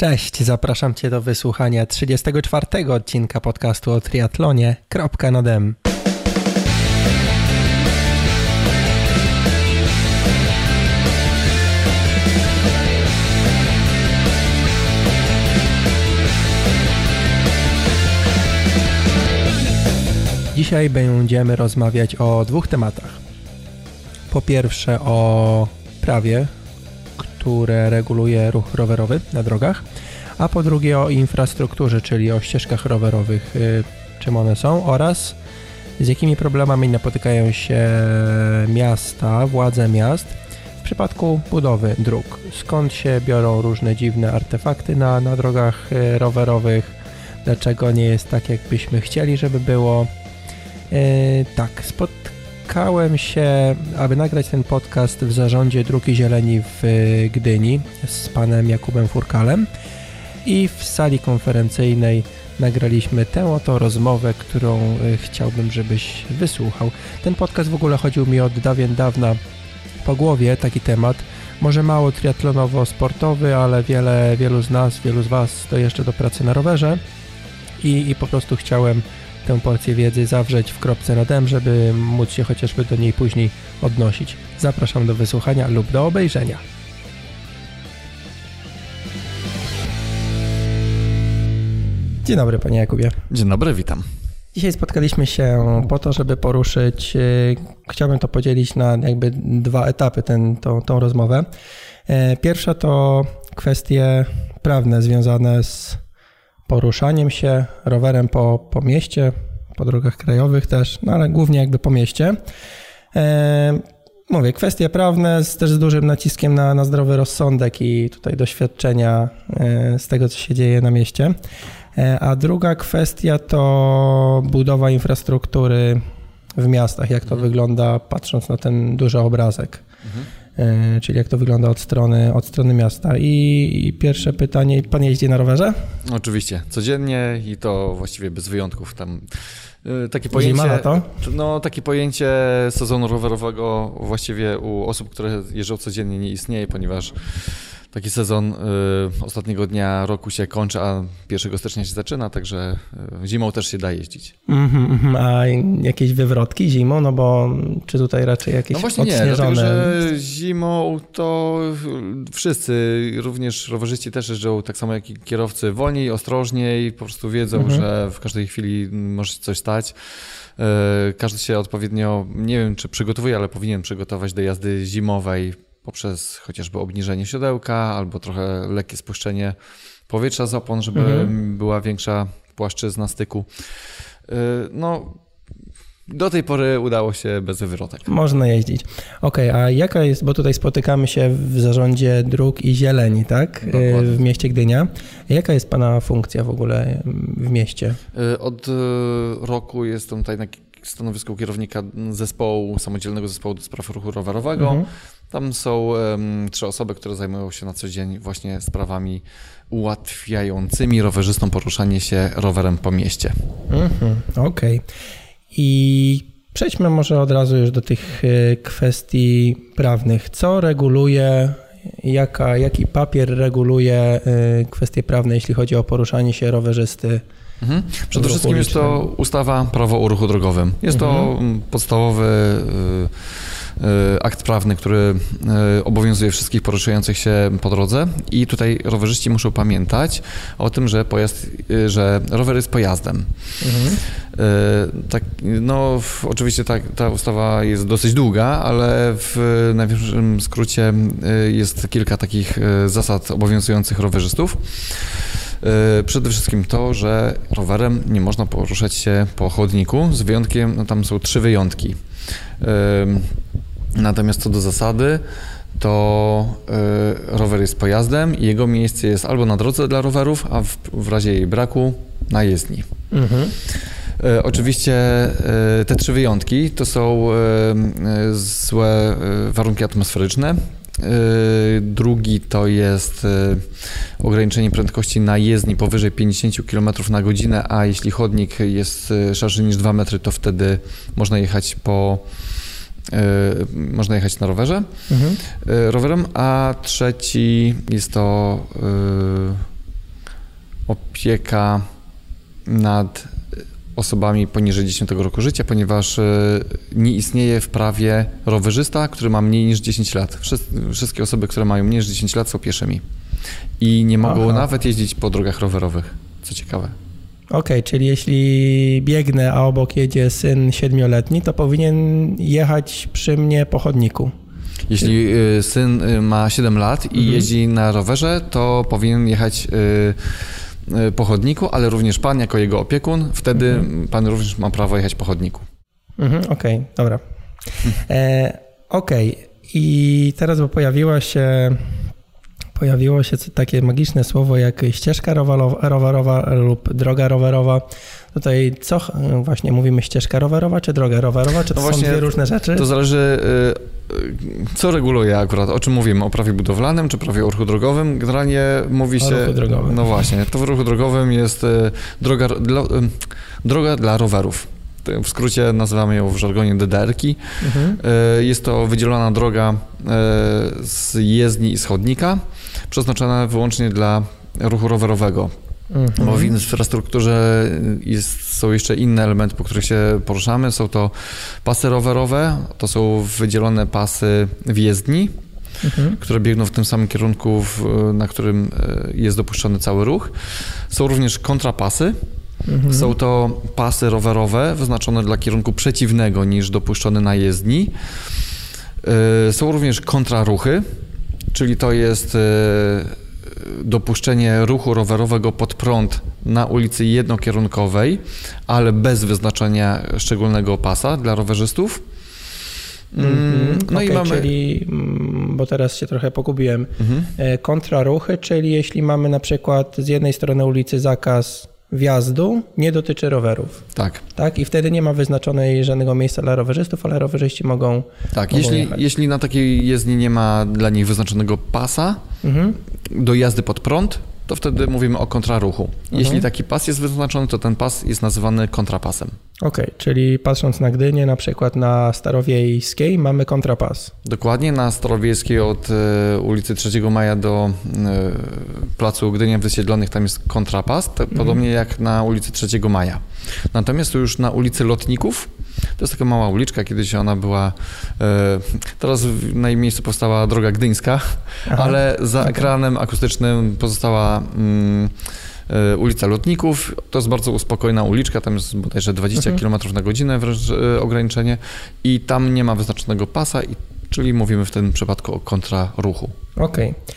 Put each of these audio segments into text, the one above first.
Cześć, zapraszam Cię do wysłuchania 34 odcinka podcastu o triatlonie. Kropka na dem. Dzisiaj będziemy rozmawiać o dwóch tematach. Po pierwsze o prawie, które reguluje ruch rowerowy na drogach, a po drugie o infrastrukturze, czyli o ścieżkach rowerowych, y, czym one są oraz z jakimi problemami napotykają się miasta, władze miast w przypadku budowy dróg. Skąd się biorą różne dziwne artefakty na, na drogach y, rowerowych, dlaczego nie jest tak, jakbyśmy chcieli, żeby było. Yy, tak, spotkałem się, aby nagrać ten podcast w zarządzie Dróg i Zieleni w Gdyni z panem Jakubem Furkalem i w sali konferencyjnej nagraliśmy tę oto rozmowę, którą y, chciałbym, żebyś wysłuchał. Ten podcast w ogóle chodził mi od dawien dawna po głowie, taki temat. Może mało triatlonowo-sportowy, ale wiele, wielu z nas, wielu z Was to jeszcze do pracy na rowerze i, i po prostu chciałem tę porcję wiedzy zawrzeć w kropce na dem, żeby móc się chociażby do niej później odnosić. Zapraszam do wysłuchania lub do obejrzenia. Dzień dobry, panie Jakubie. Dzień dobry, witam. Dzisiaj spotkaliśmy się po to, żeby poruszyć, y, chciałbym to podzielić na jakby dwa etapy, ten, tą, tą rozmowę. Y, pierwsza to kwestie prawne związane z poruszaniem się rowerem po, po mieście, po drogach krajowych też, no ale głównie jakby po mieście. E, mówię, kwestie prawne z też z dużym naciskiem na, na zdrowy rozsądek i tutaj doświadczenia e, z tego, co się dzieje na mieście. E, a druga kwestia to budowa infrastruktury w miastach, jak to mhm. wygląda patrząc na ten duży obrazek. Mhm. E, czyli jak to wygląda od strony, od strony miasta. I, I, pierwsze pytanie, pan jeździ na rowerze? Oczywiście, codziennie i to właściwie bez wyjątków. Tam e, takie pojęcie, Zima? No, takie pojęcie sezonu rowerowego właściwie u osób, które jeżdżą codziennie nie istnieje, ponieważ taki sezon y, ostatniego dnia roku się kończy, a 1 stycznia się zaczyna, także y, zimą też się da jeździć. Mm -hmm, a jakieś wywrotki zimą? No bo czy tutaj raczej jakieś no właśnie odśnieżone? nie, dlatego, że zimą to wszyscy, również rowerzyści też jeżdżą tak samo jak i kierowcy wolniej, ostrożniej, po prostu wiedzą, mm -hmm. że w każdej chwili może się coś stać. Y, każdy się odpowiednio, nie wiem czy przygotowuje, ale powinien przygotować do jazdy zimowej poprzez chociażby obniżenie siodełka albo trochę lekkie spuszczenie powietrza z opon, żeby mhm. była większa płaszczyzna styku. Y, no, do tej pory udało się bez wywrotek. Można jeździć. Okej, okay, a jaka jest, bo tutaj spotykamy się w zarządzie dróg i zieleni, tak? Y, Dokładnie. W mieście Gdynia. Jaka jest Pana funkcja w ogóle w mieście? Y, od roku jestem tutaj na stanowisku kierownika zespołu, samodzielnego zespołu do spraw ruchu rowerowego. Mhm. Tam są um, trzy osoby, które zajmują się na co dzień właśnie sprawami ułatwiającymi rowerzystom poruszanie się rowerem po mieście. Mhm, Okej. Okay. I przejdźmy może od razu już do tych e, kwestii prawnych. Co reguluje, jaka, jaki papier reguluje e, kwestie prawne, jeśli chodzi o poruszanie się rowerzysty? Mhm. Przede wszystkim jest to ustawa prawo o ruchu drogowym. Jest mhm. to podstawowy y, akt prawny, który e, obowiązuje wszystkich poruszających się po drodze i tutaj rowerzyści muszą pamiętać o tym, że pojazd, e, że rower jest pojazdem. Mhm. Tak, no, oczywiście ta, ta ustawa jest dosyć długa, ale w największym skrócie jest kilka takich zasad obowiązujących rowerzystów. Przede wszystkim to, że rowerem nie można poruszać się po chodniku, z wyjątkiem, no tam są trzy wyjątki. Natomiast co do zasady, to y, rower jest pojazdem i jego miejsce jest albo na drodze dla rowerów, a w, w razie jej braku na jezdni. Mhm. Y, oczywiście y, te trzy wyjątki to są złe warunki atmosferyczne. Drugi to jest ograniczenie prędkości na jezdni powyżej 50 km na godzinę, a jeśli chodnik jest szerszy niż 2 metry, to wtedy można jechać po można jechać na rowerze, mhm. E, rowerem, a trzeci jest to opieka nad osobami poniżej 10 roku życia, ponieważ e, nie istnieje w prawie rowerzysta, który ma mniej niż 10 lat. Wszystkie osoby, które mają mniej niż 10 lat są pieszymi i nie mogą Aha. nawet jeździć po drogach rowerowych, co ciekawe. Okej, okay, czyli jeśli biegnę, a obok jedzie syn siedmioletni, to powinien jechać przy mnie po chodniku. Jeśli y, syn y, ma 7 lat i mhm. jeździ na rowerze, to powinien jechać y, po chodniku, ale również pan jako jego opiekun, wtedy mhm. pan również ma prawo jechać po chodniku. Mhm, Okej, okay, dobra. E, Okej, okay. i teraz bo pojawiła się pojawiło się takie magiczne słowo jak ścieżka rowerowa lub droga rowerowa. Tutaj co właśnie mówimy ścieżka rowerowa czy droga rowerowa, czy to no są dwie różne rzeczy? To zależy y, y, co reguluje akurat, o czym mówimy, o prawie budowlanym czy prawie ruchu drogowym. Generalnie mówi się... O ruchu drogowym. No właśnie, to w ruchu drogowym jest droga, dla, droga dla rowerów w skrócie nazywamy ją w żargonie DDR-ki. Mhm. Jest to wydzielona droga z jezdni i schodnika, przeznaczona wyłącznie dla ruchu rowerowego. Mhm. Bo w infrastrukturze jest, są jeszcze inne elementy, po których się poruszamy. Są to pasy rowerowe, to są wydzielone pasy wjezdni, mhm. które biegną w tym samym kierunku, w, na którym e, jest dopuszczony cały ruch. Są również kontrapasy. Mhm. Są to pasy rowerowe wyznaczone dla kierunku przeciwnego niż dopuszczony na jezdni. E, są również kontraruchy, czyli to jest e, dopuszczenie ruchu rowerowego pod prąd na ulicy jednokierunkowej, ale bez wyznaczenia szczególnego pasa dla rowerzystów. Mm, mhm. no okay, i mamy... czyli, mm, bo teraz się trochę pogubiłem, mhm. E, kontraruchy, czyli jeśli mamy na przykład z jednej strony ulicy zakaz wjazdu nie dotyczy rowerów. Tak. Tak? I wtedy nie ma wyznaczonej żadnego miejsca dla rowerzystów, ale rowerzyści mogą. Tak, mogą jeśli, jeśli na takiej jezdni nie ma dla nich wyznaczonego pasa mhm. do jazdy pod prąd, to wtedy mówimy o kontraruchu. Mhm. Jeśli taki pas jest wyznaczony, to ten pas jest nazywany kontrapasem. Okej, okay, czyli patrząc na Gdynię, na przykład na Starowiejskiej mamy kontrapas. Dokładnie, na Starowiejskiej od e, ulicy 3 Maja do e, placu Gdynia Wysiedlonych tam jest kontrapas, mhm. podobnie jak na ulicy 3 Maja. Natomiast już na ulicy Lotników to jest taka mała uliczka, kiedyś ona była, e, teraz na jej miejscu powstała droga gdyńska, Aha, ale za ekranem akustycznym pozostała mm, e, ulica Lotników. To jest bardzo uspokojna uliczka, tam jest bodajże 20 mhm. km na godzinę wręcz e, ograniczenie i tam nie ma wyznaczonego pasa, i, czyli mówimy w tym przypadku o kontraruchu. Okej. Okay.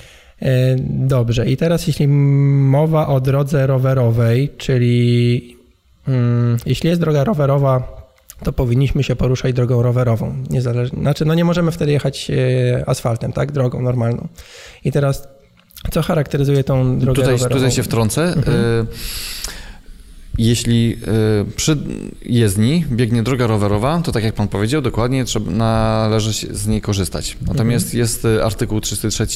Dobrze, i teraz jeśli mowa o drodze rowerowej, czyli mm, jeśli jest droga rowerowa to powinniśmy się poruszać drogą rowerową. Niezależnie, znaczy, no nie możemy wtedy jechać e, asfaltem, tak? Drogą normalną. I teraz, co charakteryzuje tą drogę tutaj, rowerową? Tutaj się wtrącę. Mhm. E, jeśli e, przy jezdni biegnie droga rowerowa, to tak jak pan powiedział, dokładnie trzeba, należy z niej korzystać. Natomiast mhm. jest artykuł 303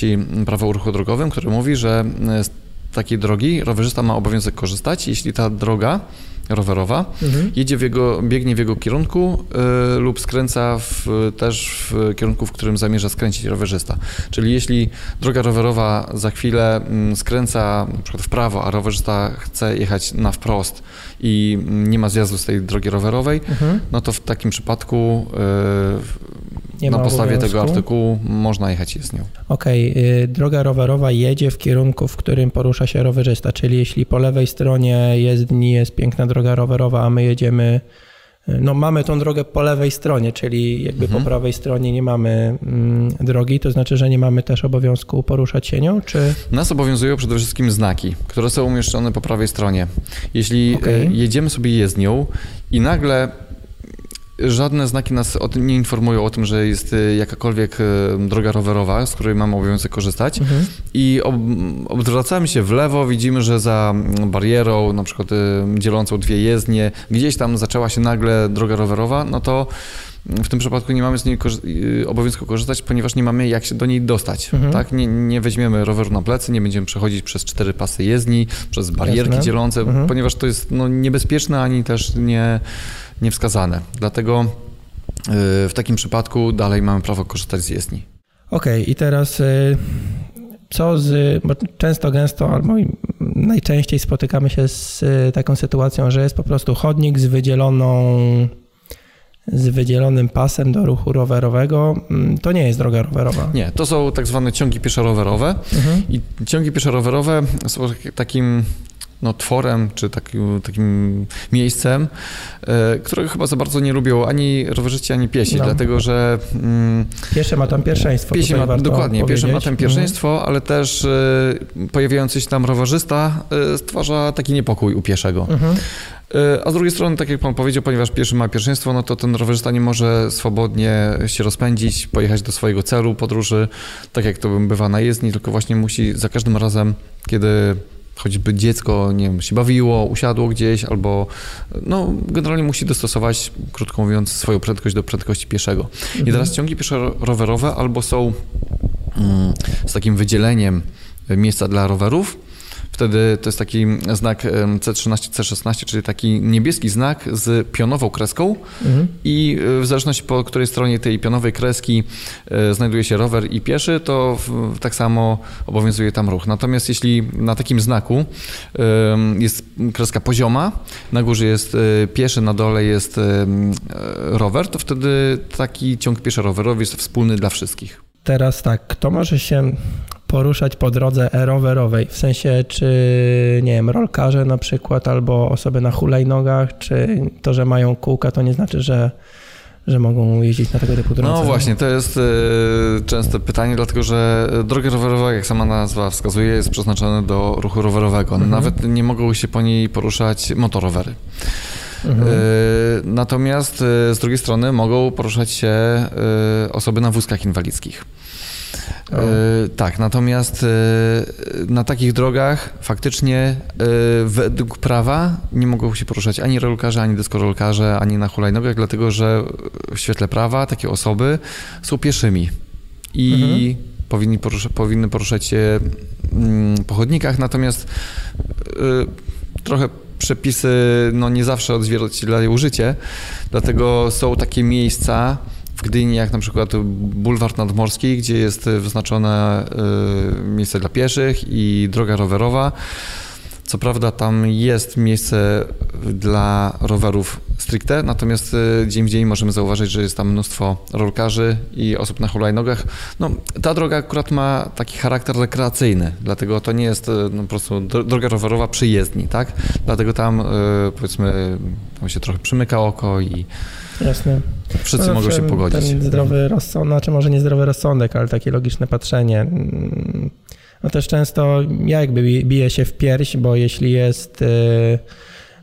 Prawa o ruchu drogowym, który mówi, że z takiej drogi rowerzysta ma obowiązek korzystać, jeśli ta droga rowerowa, mhm. jedzie w jego, biegnie w jego kierunku y, lub skręca w, też w kierunku, w którym zamierza skręcić rowerzysta. Czyli jeśli droga rowerowa za chwilę y, skręca na przykład w prawo, a rowerzysta chce jechać na wprost i nie ma zjazdu z tej drogi rowerowej, mhm. no to w takim przypadku y, nie Na podstawie obowiązku. tego artykułu można jechać z nią. Okej, okay. droga rowerowa jedzie w kierunku, w którym porusza się rowerzysta, czyli jeśli po lewej stronie jezdni jest piękna droga rowerowa, a my jedziemy y, no mamy tą drogę po lewej stronie, czyli jakby mhm. po prawej stronie nie mamy mm, drogi, to znaczy, że nie mamy też obowiązku poruszać się nią, czy... Nas obowiązują przede wszystkim znaki, które są umieszczone po prawej stronie. Jeśli okay. jedziemy sobie jezdnią i nagle Żadne znaki nas nie informują o tym, że jest y, jakakolwiek y, droga rowerowa, z której mamy obowiązek korzystać. Mhm. I ob, odwracamy się w lewo, widzimy, że za barierą, na przykład y, dzielącą dwie jezdnie, gdzieś tam zaczęła się nagle droga rowerowa, no to w tym przypadku nie mamy z niej obowiązku korzystać, ponieważ nie mamy jak się do niej dostać. Mhm. Tak? Nie, nie, weźmiemy roweru na plecy, nie będziemy przechodzić przez cztery pasy jezdni, przez barierki Jasne. dzielące, mhm. ponieważ to jest no, niebezpieczne ani też nie niewskazane. Dlatego y, w takim przypadku dalej mamy prawo korzystać z jezdni. Okej, okay, i teraz y, co z, bo często, gęsto, albo najczęściej spotykamy się z y, taką sytuacją, że jest po prostu chodnik z wydzieloną z wydzielonym pasem do ruchu rowerowego, mm, to nie jest droga rowerowa. Nie, to są tak zwane ciągi pieszo-rowerowe mhm. i ciągi pieszo-rowerowe są takim no, tworem, czy takim, takim miejscem, e, którego chyba za bardzo nie lubią ani rowerzyści, ani piesi, no. dlatego że... Mm, piesze ma tam pierwszeństwo. Piesie ma, dokładnie, piesze ma tam pierwszeństwo, mhm. ale też e, pojawiający się tam rowerzysta e, stwarza taki niepokój u pieszego. Mhm. A z drugiej strony, tak jak pan powiedział, ponieważ pieszy ma pierwszeństwo, no to ten rowerzysta nie może swobodnie się rozpędzić, pojechać do swojego celu podróży, tak jak to bywa na jezdni, tylko właśnie musi za każdym razem, kiedy choćby dziecko, nie wiem, się bawiło, usiadło gdzieś, albo no, generalnie musi dostosować, krótko mówiąc, swoją prędkość do prędkości pieszego. Mhm. I teraz ciągi pieszo-rowerowe albo są mm, z takim wydzieleniem miejsca dla rowerów, Wtedy to jest taki znak C13, C16, czyli taki niebieski znak z pionową kreską mhm. i e, w zależności po której stronie tej pionowej kreski e, znajduje się rower i pieszy, to tak samo obowiązuje tam ruch. Natomiast jeśli na takim znaku jest kreska pozioma, na górze jest e, pieszy, na dole jest rower, to wtedy taki ciąg pieszy-rowerowy jest wspólny dla wszystkich. Teraz tak, kto może się poruszać po drodze rowerowej? W sensie, czy nie wiem, rolkarze na przykład, albo osoby na hulajnogach, czy to, że mają kółka, to nie znaczy, że że mogą jeździć na tego typu drodze? No właśnie, to jest y, częste pytanie, dlatego że droga rowerowa, jak sama nazwa wskazuje, jest przeznaczona do ruchu rowerowego. Mhm. Nawet nie mogą się po niej poruszać motorowery. Mhm. Y, natomiast y, z drugiej strony mogą poruszać się osoby na wózkach inwalidzkich. E, tak, natomiast e, na takich drogach faktycznie e, według prawa nie mogą się poruszać ani rolkarze, ani deskorolkarze, ani na hulajnogach, dlatego że w świetle prawa takie osoby są pieszymi i mhm. powinni porusza, powinny poruszać się mm, po chodnikach, natomiast trochę przepisy no, nie zawsze odzwierciedlają życie, dlatego są takie miejsca, w Gdyni, jak na przykład bulwar nadmorski, gdzie jest wyznaczone y, miejsce dla pieszych i droga rowerowa. Co prawda tam jest miejsce dla rowerów stricte, natomiast y, dzień w dzień możemy zauważyć, że jest tam mnóstwo rolkarzy i osób na hulajnogach. No, ta droga akurat ma taki charakter rekreacyjny, dlatego to nie jest no, po prostu droga rowerowa przyjezdni, tak? Dlatego tam powiedzmy tam się trochę przymyka oko i Jasne. Wszyscy no, mogą się pogodzić. Ten zdrowy rozsądek, znaczy może nie zdrowy rozsądek, ale takie logiczne patrzenie. No też często ja jakby biję się w pierś, bo jeśli jest y,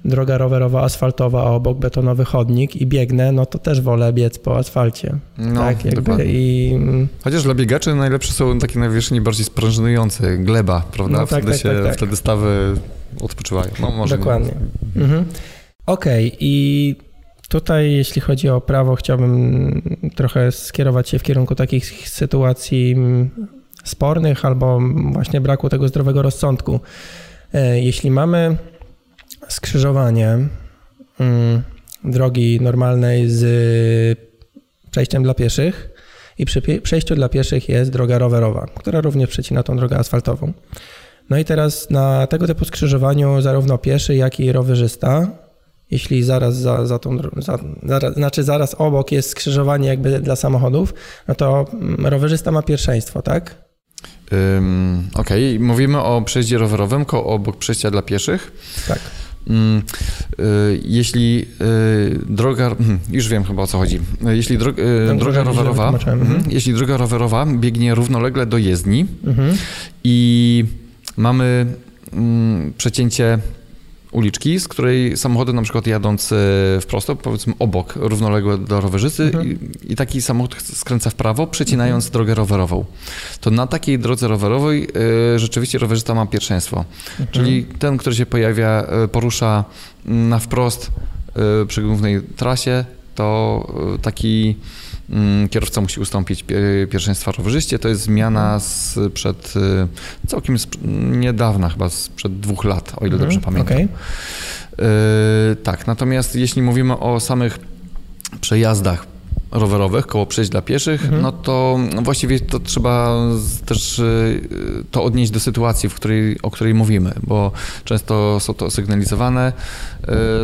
droga rowerowa asfaltowa, a obok betonowy chodnik i biegnę, no to też wolę biec po asfalcie. No, tak, jakby i... Chociaż dla biegaczy najlepsze są takie na wierzchni bardziej sprężynujące, gleba, prawda? No, tak, wtedy, tak, się, tak, tak. wtedy stawy odpoczywają. No, może Dokładnie. Mhm. Okej, okay. i Tutaj, jeśli chodzi o prawo, chciałbym trochę skierować się w kierunku takich sytuacji spornych albo właśnie braku tego zdrowego rozsądku. E, jeśli mamy skrzyżowanie mm, drogi normalnej z przejściem dla pieszych i przy przejściu dla pieszych jest droga rowerowa, która również przecina tą drogę asfaltową. No i teraz na tego typu skrzyżowaniu zarówno pieszy, jak i rowerzysta jeśli zaraz za, za tą, za, zaraz, znaczy zaraz obok jest skrzyżowanie jakby dla samochodów, no to mm, rowerzysta ma pierwszeństwo, tak? Um, Okej, okay. mówimy o przejeździe rowerowym obok przejścia dla pieszych. Tak. Um, jeśli y, droga, hmm, już wiem chyba o co chodzi. Jeśli y, droga rowerowa, mhm. mhm. jeśli droga rowerowa biegnie równolegle do jezdni mhm. i mamy mm, przecięcie uliczki, z której samochody na przykład jadąc e, wprost, powiedzmy obok, równoległe do rowerzysty mhm. i, i, taki samochód skręca w prawo, przecinając mhm. drogę rowerową. To na takiej drodze rowerowej y, rzeczywiście rowerzysta ma pierwszeństwo. Mhm. Czyli ten, który się pojawia, y, porusza na wprost y, przy głównej trasie, to taki Mm, kierowca musi ustąpić pierwszeństwa rowerzyście. To jest zmiana sprzed y, całkiem niedawna, chyba sprzed dwóch lat, o ile dobrze mhm, pamiętam. Okay. tak, natomiast jeśli mówimy o samych przejazdach rowerowych, koło przejść dla pieszych, mhm. no to właściwie to trzeba też y, to odnieść do sytuacji, w której, o której mówimy, bo często są to sygnalizowane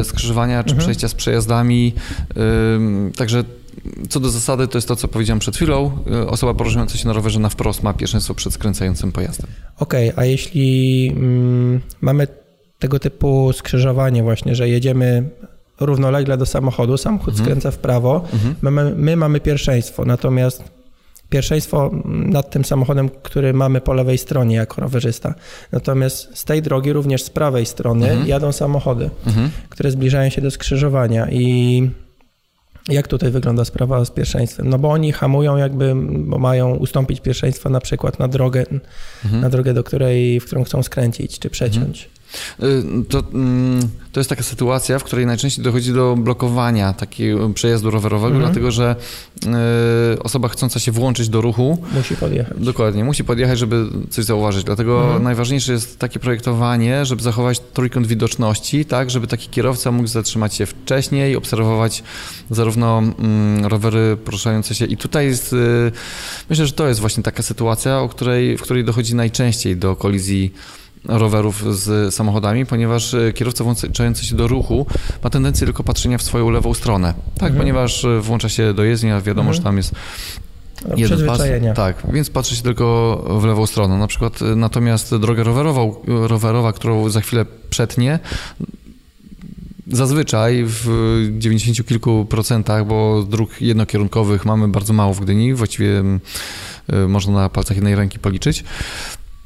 y, skrzyżowania czy mhm. przejścia z przejazdami, także co do zasady, to jest to, co powiedziałem przed chwilą. Osoba poruszająca się na rowerze na wprost ma pierwszeństwo przed skręcającym pojazdem. Okej, okay, a jeśli mm, mamy tego typu skrzyżowanie właśnie, że jedziemy równolegle do samochodu, samochód mhm. skręca w prawo, mhm. my, my mamy pierwszeństwo, natomiast pierwszeństwo nad tym samochodem, który mamy po lewej stronie jako rowerzysta. Natomiast z tej drogi, również z prawej strony, mhm. jadą samochody, mhm. które zbliżają się do skrzyżowania i jak tutaj wygląda sprawa z pierwszeństwem? No bo oni hamują jakby, bo mają ustąpić pierwszeństwa na przykład na drogę, mhm. na drogę, do której, w którą chcą skręcić czy przeciąć. Y, to, mm, to jest taka sytuacja, w której najczęściej dochodzi do blokowania takiego przejazdu rowerowego, mhm. dlatego że y, osoba chcąca się włączyć do ruchu musi podjechać. Dokładnie, musi podjechać, żeby coś zauważyć. Dlatego mhm. najważniejsze jest takie projektowanie, żeby zachować trójkąt widoczności, tak, żeby taki kierowca mógł zatrzymać się wcześniej, obserwować zarówno mm, rowery poruszające się. I tutaj jest, y, myślę, że to jest właśnie taka sytuacja, o której, w której dochodzi najczęściej do kolizji rowerów z samochodami, ponieważ e, kierowca włączający się do ruchu ma tendencję tylko patrzenia w swoją lewą stronę. Tak, mhm. ponieważ e, włącza się do jezdni, a wiadomo, mhm. że tam jest jeden pas. Tak, więc patrzy się tylko w lewą stronę. Na przykład e, natomiast droga rowerową, rowerowa, którą za chwilę przetnie, Zazwyczaj w 90 kilku procentach, bo dróg jednokierunkowych mamy bardzo mało w Gdyni, właściwie można na palcach jednej ręki policzyć,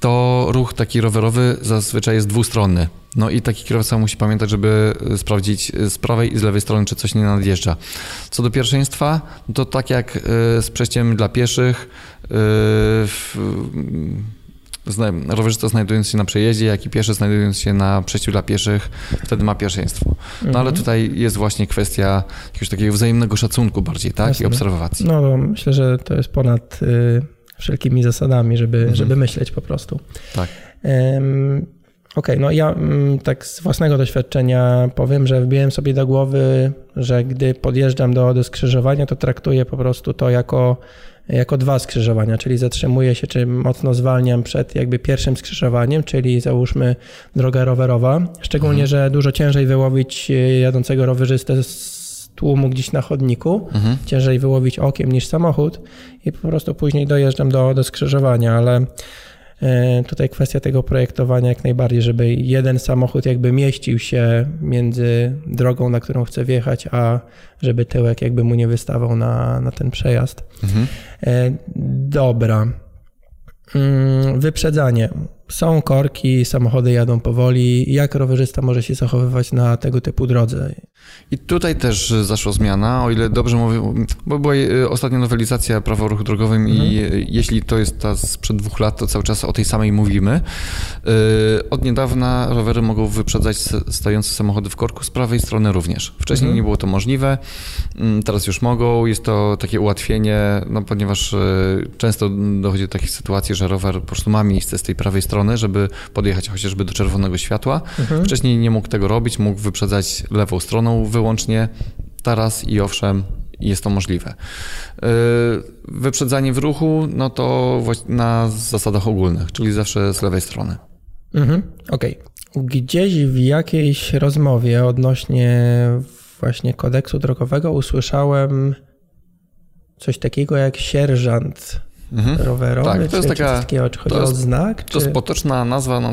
to ruch taki rowerowy zazwyczaj jest dwustronny. No i taki kierowca musi pamiętać, żeby sprawdzić z prawej i z lewej strony, czy coś nie nadjeżdża. Co do pierwszeństwa, no to tak jak y, z przejściem dla pieszych, y, rowerzysta znajdując się na przejeździe, jak i pieszy znajdując się na przejściu dla pieszych, wtedy ma pierwszeństwo. No ale mhm. tutaj jest właśnie kwestia jakiegoś takiego wzajemnego szacunku bardziej, tak? Jasne. I obserwacji. No, myślę, że to jest ponad y, wszelkimi zasadami, żeby, mhm. żeby myśleć po prostu. Tak. Um, Okej, okay, no ja mm, tak z własnego doświadczenia powiem, że wbiłem sobie do głowy, że gdy podjeżdżam do, do skrzyżowania, to traktuję po prostu to jako, jako dwa skrzyżowania, czyli zatrzymuję się, czy mocno zwalniam przed jakby pierwszym skrzyżowaniem, czyli załóżmy droga rowerowa. Szczególnie, mhm. że dużo ciężej wyłowić jadącego rowerzystę z tłumu gdzieś na chodniku, mhm. ciężej wyłowić okiem niż samochód i po prostu później dojeżdżam do, do skrzyżowania, ale e, tutaj kwestia tego projektowania jak najbardziej, żeby jeden samochód jakby mieścił się między drogą, na którą chce wjechać, a żeby tyłek jakby mu nie wystawał na, na ten przejazd. Mhm. E, dobra. Mm, wyprzedzanie. Są korki, samochody jadą powoli. Jak rowerzysta może się zachowywać na tego typu drodze? I tutaj też zaszła zmiana, o ile dobrze mówię, bo była e, ostatnia nowelizacja prawa o ruchu drogowym mhm. i jeśli to jest ta sprzed dwóch lat, to cały czas o tej samej mówimy. E, od niedawna rowery mogą wyprzedzać stojące samochody w korku z prawej strony również. Wcześniej mhm. nie było to możliwe, mm, teraz już mogą. Jest to takie ułatwienie, no ponieważ e, często dochodzi do takich sytuacji, że rower po prostu ma miejsce z tej prawej strony, żeby podjechać chociażby do czerwonego światła. Mhm. Wcześniej nie mógł tego robić, mógł wyprzedzać lewą stroną wyłącznie. Teraz i owszem, jest to możliwe. Y, wyprzedzanie w ruchu, no to na zasadach ogólnych, czyli zawsze z lewej strony. Mhm, Okej. Okay. Gdzieś w jakiejś rozmowie odnośnie właśnie kodeksu drogowego usłyszałem coś takiego jak sierżant mhm. rowerowy? Tak, to jest taka, to jest, znak? To jest potoczna nazwa, no,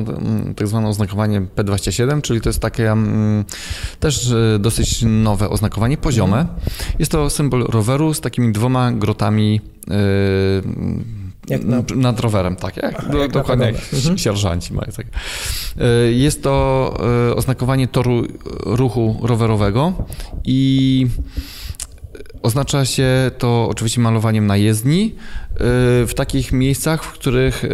tak zwane oznakowanie P27, czyli to jest takie um, też e, dosyć nowe oznakowanie, poziome. Mhm. Jest to symbol roweru z takimi dwoma grotami jak na... Nad rowerem, tak. Jak, Aha, jak dokładnie jak mhm. sierżanci mają. Tak. E, jest to oznakowanie toru ruchu rowerowego i Oznacza się to oczywiście malowaniem na jezdni y, w takich miejscach, w których y,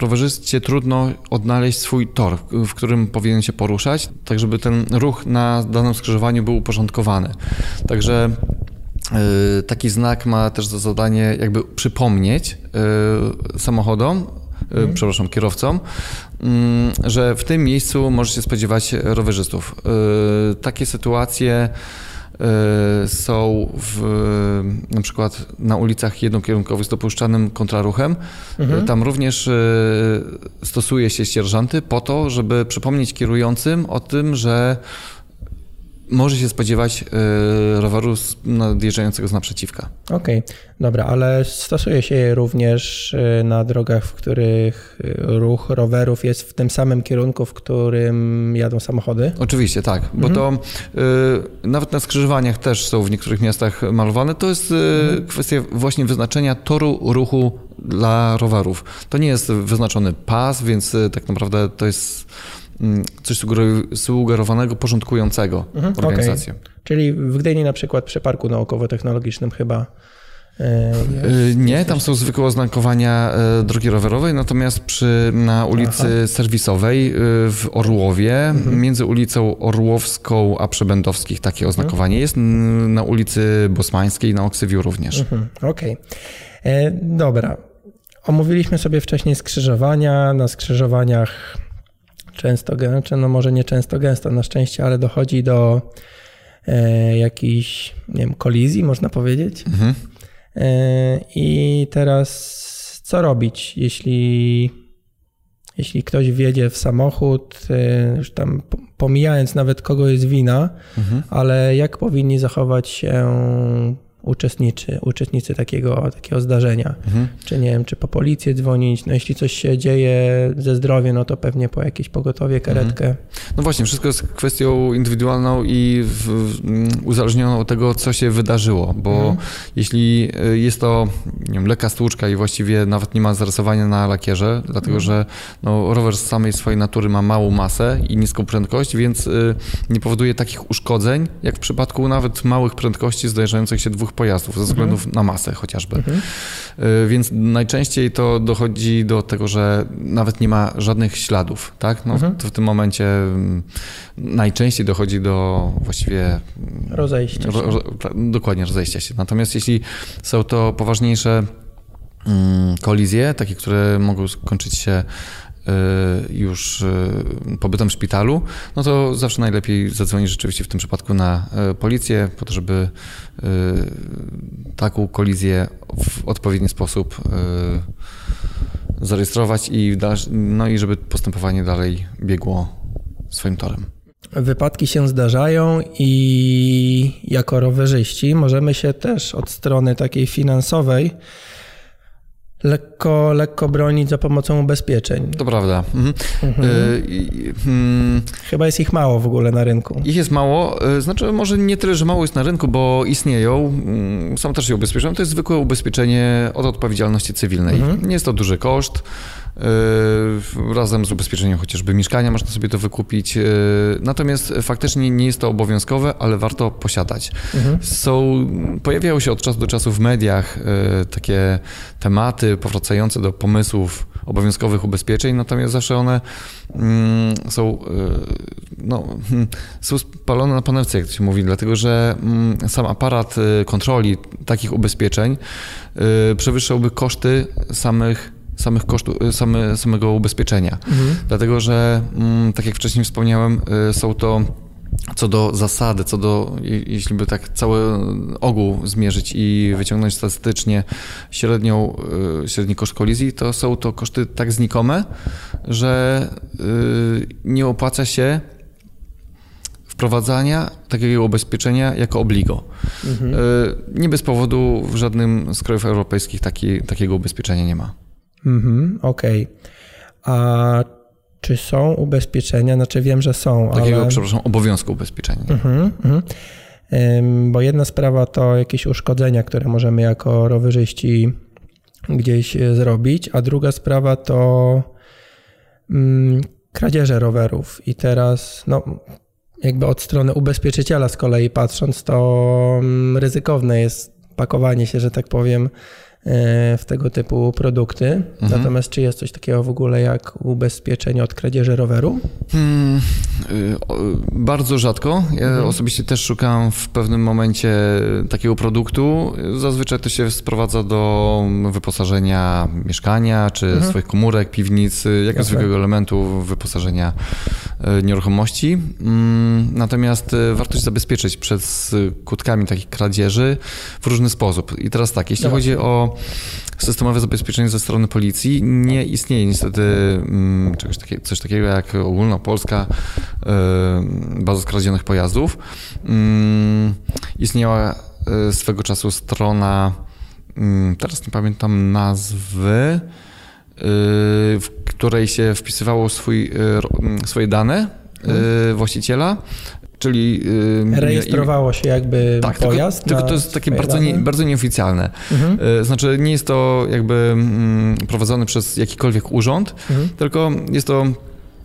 rowerzyście trudno odnaleźć swój tor, w którym powinien się poruszać, tak żeby ten ruch na danym skrzyżowaniu był uporządkowany. Także y, taki znak ma też za zadanie jakby przypomnieć samochodom, mhm. przepraszam, kierowcom, mm, że w tym miejscu może się spodziewać rowerzystów. Takie sytuacje są w, na przykład na ulicach jednokierunkowych z dopuszczanym kontraruchem. Mhm. Tam również stosuje się sierżanty po to, żeby przypomnieć kierującym o tym, że może się spodziewać yy, roweru nadjeżdżającego z naprzeciwka. Okej, okay, dobra, ale stosuje się je również y, na drogach, w których y, ruch rowerów jest w tym samym kierunku, w którym jadą samochody? Oczywiście, tak, bo mhm. to yy, nawet na skrzyżowaniach też są w niektórych miastach malowane. To jest yy, mhm. kwestia właśnie wyznaczenia toru ruchu dla rowerów. To nie jest wyznaczony pas, więc tak naprawdę to jest coś sugerowanego, porządkującego mhm, organizację. Okay. Czyli w Gdyni na przykład przy Parku Naukowo-Technologicznym chyba e, jest, nie, tam są zwykłe oznakowania e, drogi rowerowej, natomiast przy, na ulicy Aha. Serwisowej e, w Orłowie, mhm. między ulicą Orłowską a Przebędowskich takie mhm. oznakowanie mhm. jest, na ulicy Bosmańskiej, na Oksywiu również. Mhm. Okej, okay. dobra. Omówiliśmy sobie wcześniej skrzyżowania, na skrzyżowaniach często gęsto, no może nie często gęsto na szczęście, ale dochodzi do e, jakiejś, nie wiem, kolizji, można powiedzieć. Mhm. E, I teraz co robić, jeśli, jeśli ktoś wjedzie w samochód, e, już tam pomijając nawet kogo jest wina, mhm. ale jak powinni zachować się uczestniczy, uczestnicy takiego, takiego zdarzenia. Mhm. Czy nie wiem, czy po policję dzwonić, no jeśli coś się dzieje ze zdrowiem, no to pewnie po jakieś pogotowie, karetkę. Mhm. No właśnie, wszystko jest kwestią indywidualną i w, w, uzależnioną od tego, co się wydarzyło, bo mhm. jeśli y, jest to nie wiem, lekka stłuczka i właściwie nawet nie ma zarysowania na lakierze, dlatego mhm. że no, rower z samej swojej natury ma małą masę i niską prędkość, więc y, nie powoduje takich uszkodzeń, jak w przypadku nawet małych prędkości zdarzających się dwóch pojazdów ze względu mhm. na masę chociażby. Mhm. Y, więc najczęściej to dochodzi do tego, że nawet nie ma żadnych śladów, tak? No, mhm. to w tym momencie mm, najczęściej dochodzi do właściwie mm, rozejścia się. Ro, ro, dokładnie, rozejścia się. Natomiast jeśli są to poważniejsze mm, kolizje, takie, które mogą skończyć się już y, pobytem w szpitalu, no to zawsze najlepiej zadzwonić rzeczywiście w tym przypadku na y, policję, po to, żeby taką kolizję w odpowiedni sposób zarejestrować i, no i żeby postępowanie dalej biegło swoim torem. Wypadki się zdarzają i jako rowerzyści możemy się też od strony takiej finansowej lekko, lekko bronić za pomocą ubezpieczeń. To prawda. Mhm. Mhm. Y, hmm. Chyba jest ich mało w ogóle na rynku. Ich jest mało, y, znaczy może nie tyle, że mało jest na rynku, bo istnieją, mm, są też się ubezpieczone. To jest zwykłe ubezpieczenie od odpowiedzialności cywilnej. Mhm. Nie jest to duży koszt. Yy, razem z ubezpieczeniem chociażby mieszkania można sobie to wykupić. Yy, natomiast faktycznie nie jest to obowiązkowe, ale warto posiadać. Mhm. Są, pojawiają się od czasu do czasu w mediach yy, takie tematy powracające do pomysłów obowiązkowych ubezpieczeń, natomiast zawsze one mm, są, no, są spalone na panewce, jak to się mówi, dlatego że mm, sam aparat kontroli takich ubezpieczeń przewyższałby koszty samych samych kosztów, y, same, samego ubezpieczenia. Mhm. Dlatego, że mm, tak jak wcześniej wspomniałem, y, są to co do zasady, co do, jeśli by tak cały ogół zmierzyć i wyciągnąć statystycznie średnią, y, średni koszt kolizji, to są to koszty tak znikome, że nie opłaca się wprowadzania takiego ubezpieczenia jako obligo. Mhm. Nie bez powodu w żadnym z krajów europejskich taki, takiego ubezpieczenia nie ma. Mhm, okej. Okay. A czy są ubezpieczenia? Znaczy wiem, że są, Takiego, ale... przepraszam, obowiązku ubezpieczenia. Mhm, mhm. Bo jedna sprawa to jakieś uszkodzenia, które możemy jako rowerzyści gdzieś e, zrobić, a druga sprawa to mm, kradzieże rowerów. I teraz, no, jakby od strony ubezpieczyciela z kolei patrząc, to mm, ryzykowne jest pakowanie się, że tak powiem, w tego typu produkty. Mhm. Natomiast czy jest coś takiego w ogóle jak ubezpieczenie od kradzieży roweru? Hmm, bardzo rzadko. Ja mhm. osobiście też szukam w pewnym momencie takiego produktu. Zazwyczaj to się sprowadza do wyposażenia mieszkania, czy mhm. swoich komórek, piwnicy, jakiegoś zwykłego elementu wyposażenia e, nieruchomości. Mm, natomiast e, warto się zabezpieczyć przed skutkami takich kradzieży w różny sposób. I teraz tak, jeśli Dobra. chodzi o systemowe zabezpieczenie ze strony policji, nie istnieje niestety mm, czegoś takiego, coś takiego jak ogólnopolska e, baza skradzionych pojazdów. Mm, istniała swego czasu strona, teraz nie pamiętam nazwy, w której się wpisywało swój, y, swoje dane hmm. właściciela, czyli... Rejestrowało się jakby tak, pojazd? Tylko, tylko to jest takie bardzo, nie, bardzo nieoficjalne. Mhm. Znaczy nie jest to jakby mm, prowadzone przez jakikolwiek urząd, mhm. tylko jest to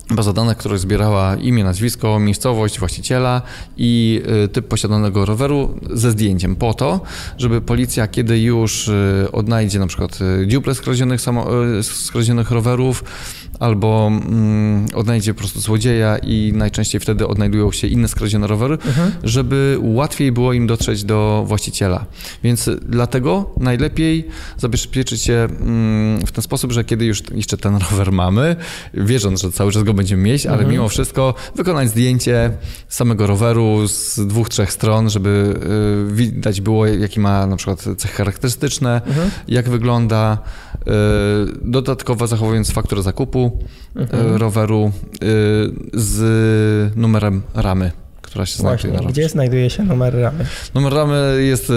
baza danych, która zbierała imię, nazwisko, miejscowość właściciela i y, typ posiadanego roweru ze zdjęciem po to, żeby policja, kiedy już y, odnajdzie na przykład y, dziuple skradzionych, samo, skradzionych rowerów, albo mm, odnajdzie po prostu złodzieja i najczęściej wtedy odnajdują się inne skradzione rowery, mhm. żeby łatwiej było im dotrzeć do właściciela. Więc dlatego najlepiej zabezpieczyć się mm, w ten sposób, że kiedy już jeszcze ten rower mamy, wierząc, że cały czas go będziemy mieć, ale mhm. mimo wszystko wykonać zdjęcie samego roweru z dwóch, trzech stron, żeby y, widać było, jaki ma na przykład cechy charakterystyczne, mhm. jak wygląda, y, dodatkowo zachowując fakturę zakupu, mhm. roweru y, z numerem ramy która się znajduje na Gdzie znajduje się numer ramy? Numer ramy jest y,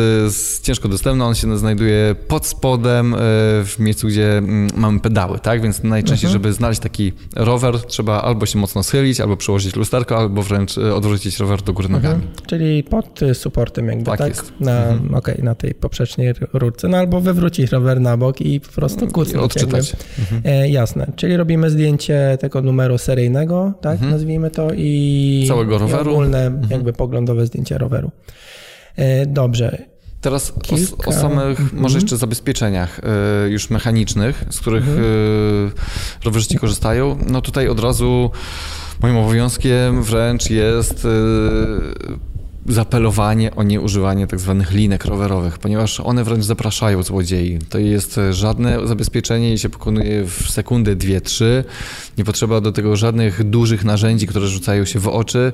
ciężko dostępny, on się znajduje pod spodem, y, w miejscu, gdzie mm, mamy pedały, tak? Więc najczęściej, mhm. żeby znaleźć taki rower, trzeba albo się mocno schylić, albo przełożyć lusterko, albo wręcz odwrócić rower do góry nogami. Mhm. Czyli pod supportem jakby, tak? tak? Jest. Na, mhm. okay, na tej poprzecznej rurce, no albo wywrócić rower na bok i po prostu kucnąć. Odczytać. Mhm. E, jasne. Czyli robimy zdjęcie tego numeru seryjnego, tak? Mhm. Nazwijmy to i... Całego roweru. I ogólne mhm. jakby poglądowe zdjęcia roweru. E, dobrze. Teraz Kilka... o, o, samych, mhm. może jeszcze zabezpieczeniach y, już mechanicznych, z których mhm. y, rowerzyści korzystają. No tutaj od razu moim obowiązkiem wręcz jest zapelowanie o nieużywanie tak zwanych linek rowerowych, ponieważ one wręcz zapraszają złodziei. To jest żadne zabezpieczenie i się pokonuje w sekundę, dwie, trzy. Nie potrzeba do tego żadnych dużych narzędzi, które rzucają się w oczy.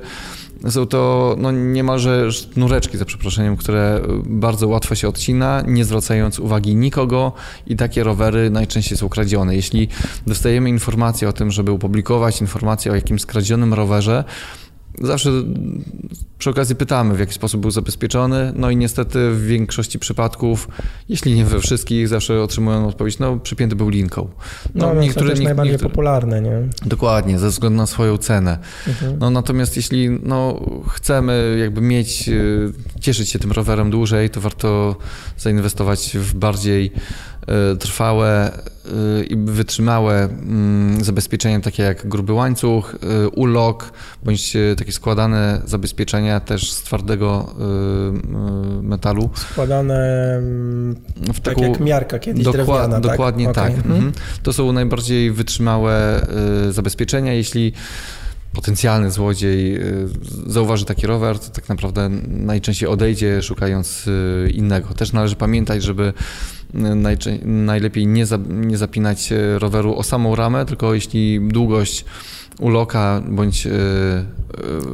Są to no, niemalże sznureczki, za przeproszeniem, które bardzo łatwo się odcina, nie zwracając uwagi nikogo i takie rowery najczęściej są kradzione. Jeśli dostajemy informację o tym, żeby opublikować informację o jakimś skradzionym rowerze, Zawsze przy okazji pytamy, w jaki sposób był zabezpieczony, no i niestety w większości przypadków, jeśli nie we wszystkich, zawsze otrzymują odpowiedź, no przypięty był linką. No, no niektóre, to jest najbardziej niektóre, popularne, nie? Dokładnie, ze względu na swoją cenę. Mhm. No natomiast jeśli no, chcemy jakby mieć, y, cieszyć się tym rowerem dłużej, to warto zainwestować w bardziej trwałe y, i wytrzymałe mm, zabezpieczenia, takie jak gruby łańcuch, ulok, bądź takie składane zabezpieczenia też z twardego metalu. Składane mm, w tak jak miarka kiedyś dokład, drewniana, tak? Dokładnie okay. tak. Mhm. To są najbardziej wytrzymałe zabezpieczenia. Jeśli potencjalny złodziej y, zauważy taki rower, to tak naprawdę najczęściej odejdzie szukając y, innego. Też należy pamiętać, żeby y, najlepiej nie, nie zapinać roweru o samą ramę, tylko jeśli długość uloka bądź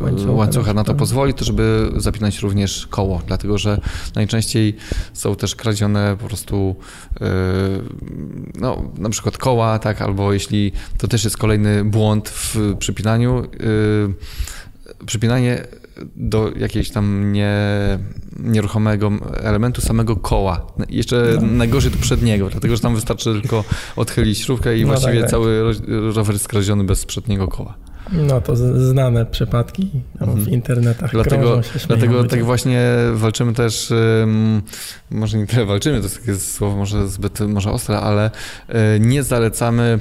łańcucha, łańcucha na to pozwoli, to żeby zapinać również koło, dlatego że najczęściej są też kradzione po prostu no, na przykład koła, tak, albo jeśli to też jest kolejny błąd w przypinaniu, przypinanie do jakiegoś tam nie, nieruchomego elementu samego koła. Jeszcze no. najgorzej to przedniego, dlatego że tam wystarczy tylko odchylić śrubkę i no właściwie tak, tak. cały rower jest bez przedniego koła. No to znane przypadki w mhm. internetach. Dlatego, dlatego tak właśnie walczymy też, może nie tyle walczymy, to jest takie słowo może zbyt może ostre, ale e, nie zalecamy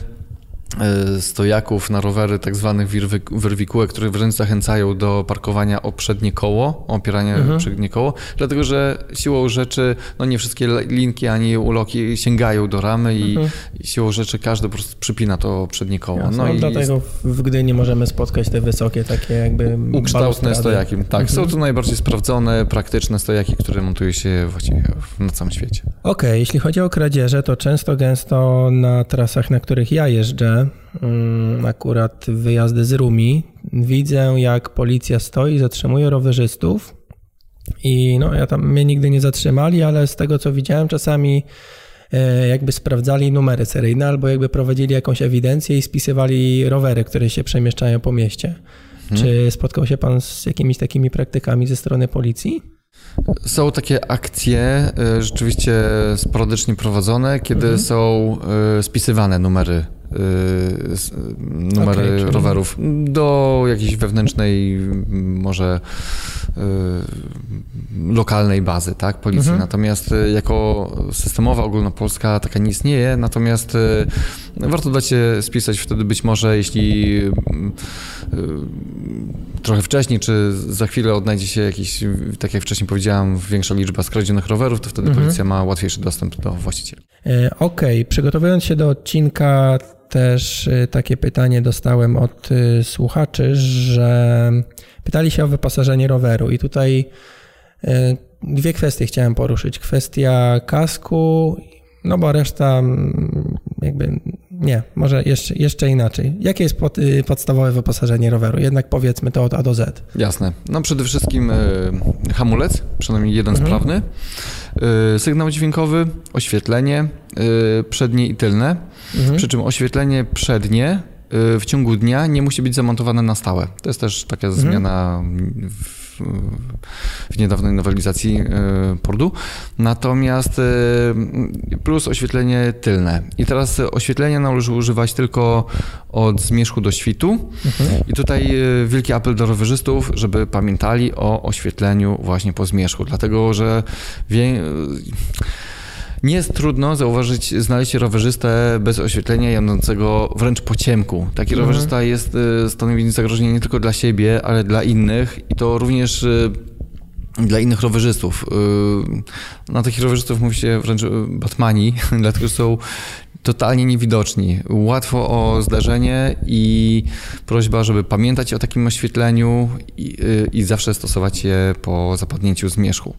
stojaków na rowery, tak zwanych wyrwikułek, które wręcz zachęcają do parkowania o przednie koło, o opierania mhm. przednie koło, dlatego że siłą rzeczy, no nie wszystkie linki ani uloki sięgają do ramy i, mhm. siłą rzeczy każdy po prostu przypina to przednie koło. Jasne, no, no i dlatego jest... w Gdyni możemy spotkać te wysokie takie jakby Ukształtne stojaki. Tak, mhm. są to najbardziej sprawdzone, praktyczne stojaki, które montuje się właściwie na całym świecie. Okej, okay, jeśli chodzi o kradzieże, to często gęsto na trasach, na których ja jeżdżę, Mm, akurat wyjazdy z Rumi, widzę jak policja stoi, zatrzymuje rowerzystów i no ja tam mnie nigdy nie zatrzymali, ale z tego co widziałem czasami e, jakby sprawdzali numery seryjne albo jakby prowadzili jakąś ewidencję i spisywali rowery, które się przemieszczają po mieście. Hmm. Czy spotkał się pan z jakimiś takimi praktykami ze strony policji? Są takie akcje e, rzeczywiście sporadycznie prowadzone, kiedy mhm. są e, spisywane numery numery okay, rowerów do jakiejś wewnętrznej, może y, lokalnej bazy, tak, policji. Mhm. Natomiast y, jako systemowa ogólnopolska taka nie istnieje, natomiast warto dać się spisać wtedy być może, jeśli trochę wcześniej, czy za chwilę odnajdzie się jakiś, tak jak wcześniej powiedziałem, większa liczba skradzionych rowerów, to wtedy mhm. policja ma łatwiejszy dostęp do właściciela. E, okej, okay. przygotowując się do odcinka też y, takie pytanie dostałem od y, słuchaczy, że pytali się o wyposażenie roweru i tutaj dwie kwestie chciałem poruszyć. Kwestia kasku, no bo reszta mm, jakby nie, może jeszcze, jeszcze inaczej. Jakie jest pod, podstawowe wyposażenie roweru? Jednak powiedzmy to od A do Z. Jasne. No przede wszystkim hamulec, przynajmniej jeden mhm. sprawny, sygnał dźwiękowy, oświetlenie przednie i tylne Mhm. Przy czym oświetlenie przednie y, w ciągu dnia nie musi być zamontowane na stałe. To jest też taka mhm. zmiana w, w niedawnej nowelizacji y, pordu. Natomiast y, plus oświetlenie tylne. I teraz oświetlenia należy używać tylko od zmierzchu do świtu. Mhm. I tutaj wielki apel do rowerzystów, żeby pamiętali o oświetleniu właśnie po zmierzchu, dlatego że wie nie jest trudno zauważyć, znaleźć rowerzystę bez oświetlenia jadącego wręcz po ciemku. Taki mhm. rowerzysta jest, y, stanowi zagrożenie nie tylko dla siebie, ale dla innych i to również y, dla innych rowerzystów. Y, na takich rowerzystów mówi się wręcz batmani, dlatego są totalnie niewidoczni. Łatwo o zdarzenie i prośba, żeby pamiętać o takim oświetleniu i, i zawsze stosować je po zapadnięciu zmierzchu.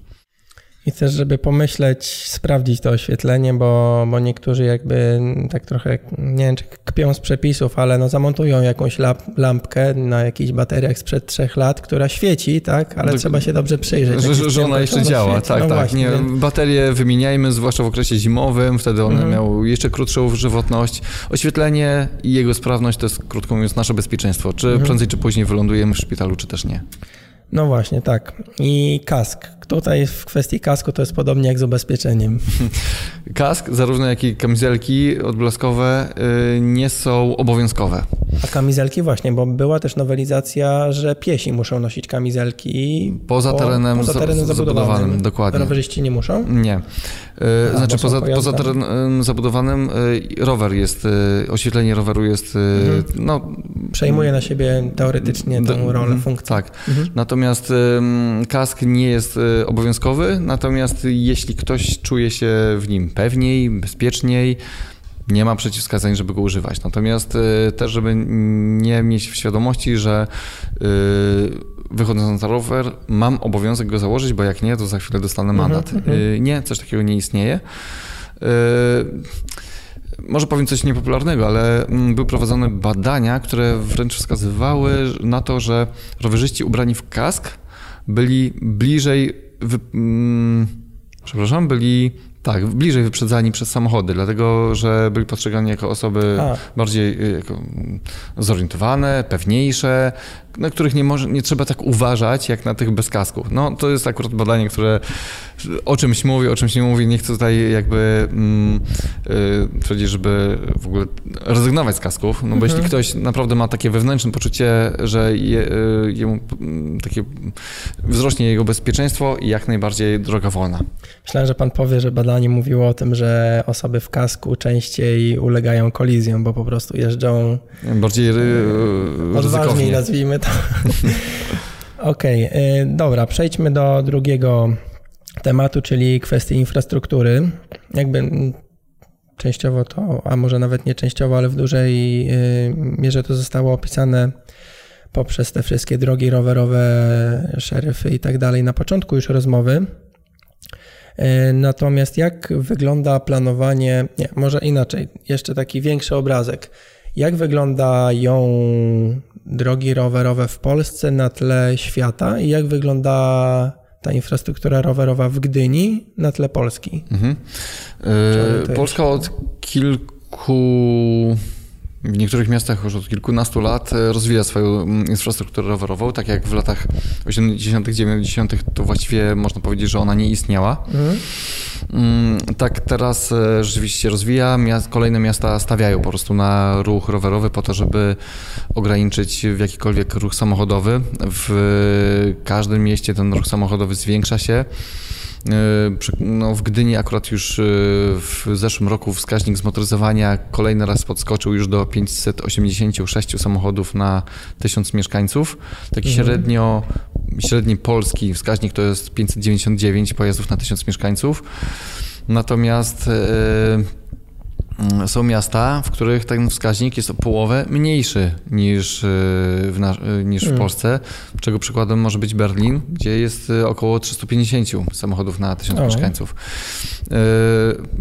I też, żeby pomyśleć, sprawdzić to oświetlenie, bo, bo niektórzy jakby tak trochę, nie wiem czy kpią z przepisów, ale no zamontują jakąś lampkę na jakichś bateriach sprzed trzech lat, która świeci, tak? Ale Do, trzeba się dobrze przyjrzeć. Że, że ona jeszcze działa, świeci. tak, no tak. Właśnie, nie, więc... Baterie wymieniajmy, zwłaszcza w okresie zimowym, wtedy one mhm. miały jeszcze krótszą żywotność. Oświetlenie i jego sprawność to jest, krótko mówiąc, nasze bezpieczeństwo. Czy mhm. prędzej czy później wylądujemy w szpitalu, czy też nie. No właśnie, tak. I kask. Tutaj w kwestii kasku to jest podobnie jak z ubezpieczeniem. Kask, zarówno jak i kamizelki odblaskowe y, nie są obowiązkowe. A kamizelki właśnie, bo była też nowelizacja, że piesi muszą nosić kamizelki poza terenem, poza terenem zabudowanym. zabudowanym. Dokładnie. Rowerzyści nie muszą? Nie. A, znaczy poza, poza terenem zabudowanym y, rower jest, y, oświetlenie roweru jest, mhm. no... Przejmuje na siebie teoretycznie tę rolę, mhm, funkcję. Tak. Mhm. Natomiast kask nie jest obowiązkowy, natomiast jeśli ktoś czuje się w nim pewniej, bezpieczniej, nie ma przeciwwskazań, żeby go używać. Natomiast y, też, żeby nie mieć w świadomości, że y, wychodząc na rower, mam obowiązek go założyć, bo jak nie, to za chwilę dostanę mhm, mandat. Mhm, nie, coś takiego nie istnieje. Może powiem coś niepopularnego, ale mm, były prowadzone badania, które wręcz wskazywały na to, że rowerzyści ubrani w kask byli bliżej, wy, mm, przepraszam, byli tak, bliżej wyprzedzani przez samochody, dlatego że byli postrzegani jako osoby A. bardziej y, jako zorientowane, pewniejsze, na których nie, może, nie trzeba tak uważać, jak na tych bez kasku. No, to jest akurat badanie, które o czymś mówi, o czymś nie mówi. Nie chcę tutaj jakby mm, yy, twierdzić, żeby w ogóle rezygnować z kasków, no bo mhm. jeśli ktoś naprawdę ma takie wewnętrzne poczucie, że je, yy, jemu yy, takie wzrośnie jego bezpieczeństwo i jak najbardziej droga wolna. Myślałem, że pan powie, że badanie mówiło o tym, że osoby w kasku częściej ulegają kolizjom, bo po prostu jeżdżą bardziej ry, odważniej, nazwijmy to. Okej, okay, dobra, przejdźmy do drugiego tematu, czyli kwestii infrastruktury. Jakby częściowo to, a może nawet nie częściowo, ale w dużej y, mierze to zostało opisane poprzez te wszystkie drogi rowerowe, szeryfy i tak dalej na początku już rozmowy. Y, natomiast jak wygląda planowanie, nie, może inaczej, jeszcze taki większy obrazek. Jak wyglądają drogi rowerowe w Polsce na tle świata i jak wygląda ta infrastruktura rowerowa w Gdyni na tle Polski. Mhm. Yy, Polska od kilku w niektórych miastach już od kilkunastu lat e, rozwija swoją mm, infrastrukturę rowerową, tak jak w latach 80., 90. to właściwie można powiedzieć, że ona nie istniała. Mhm. Mm, tak teraz e, rzeczywiście rozwija. Kolejne miasta stawiają po prostu na ruch rowerowy po to, żeby ograniczyć w jakikolwiek ruch samochodowy. W każdym mieście ten ruch samochodowy zwiększa się. E, no, w Gdyni akurat już e, w zeszłym roku wskaźnik zmotoryzowania kolejny raz podskoczył już do 586 samochodów na 1000 mieszkańców. Taki mhm. średnio, średni polski wskaźnik to jest 599 pojazdów na 1000 mieszkańców. Natomiast e, są miasta, w których ten wskaźnik jest o połowę mniejszy niż y, w, y, niż w hmm. Polsce, czego przykładem może być Berlin, gdzie jest y, około 350 samochodów na tysiąc mieszkańców.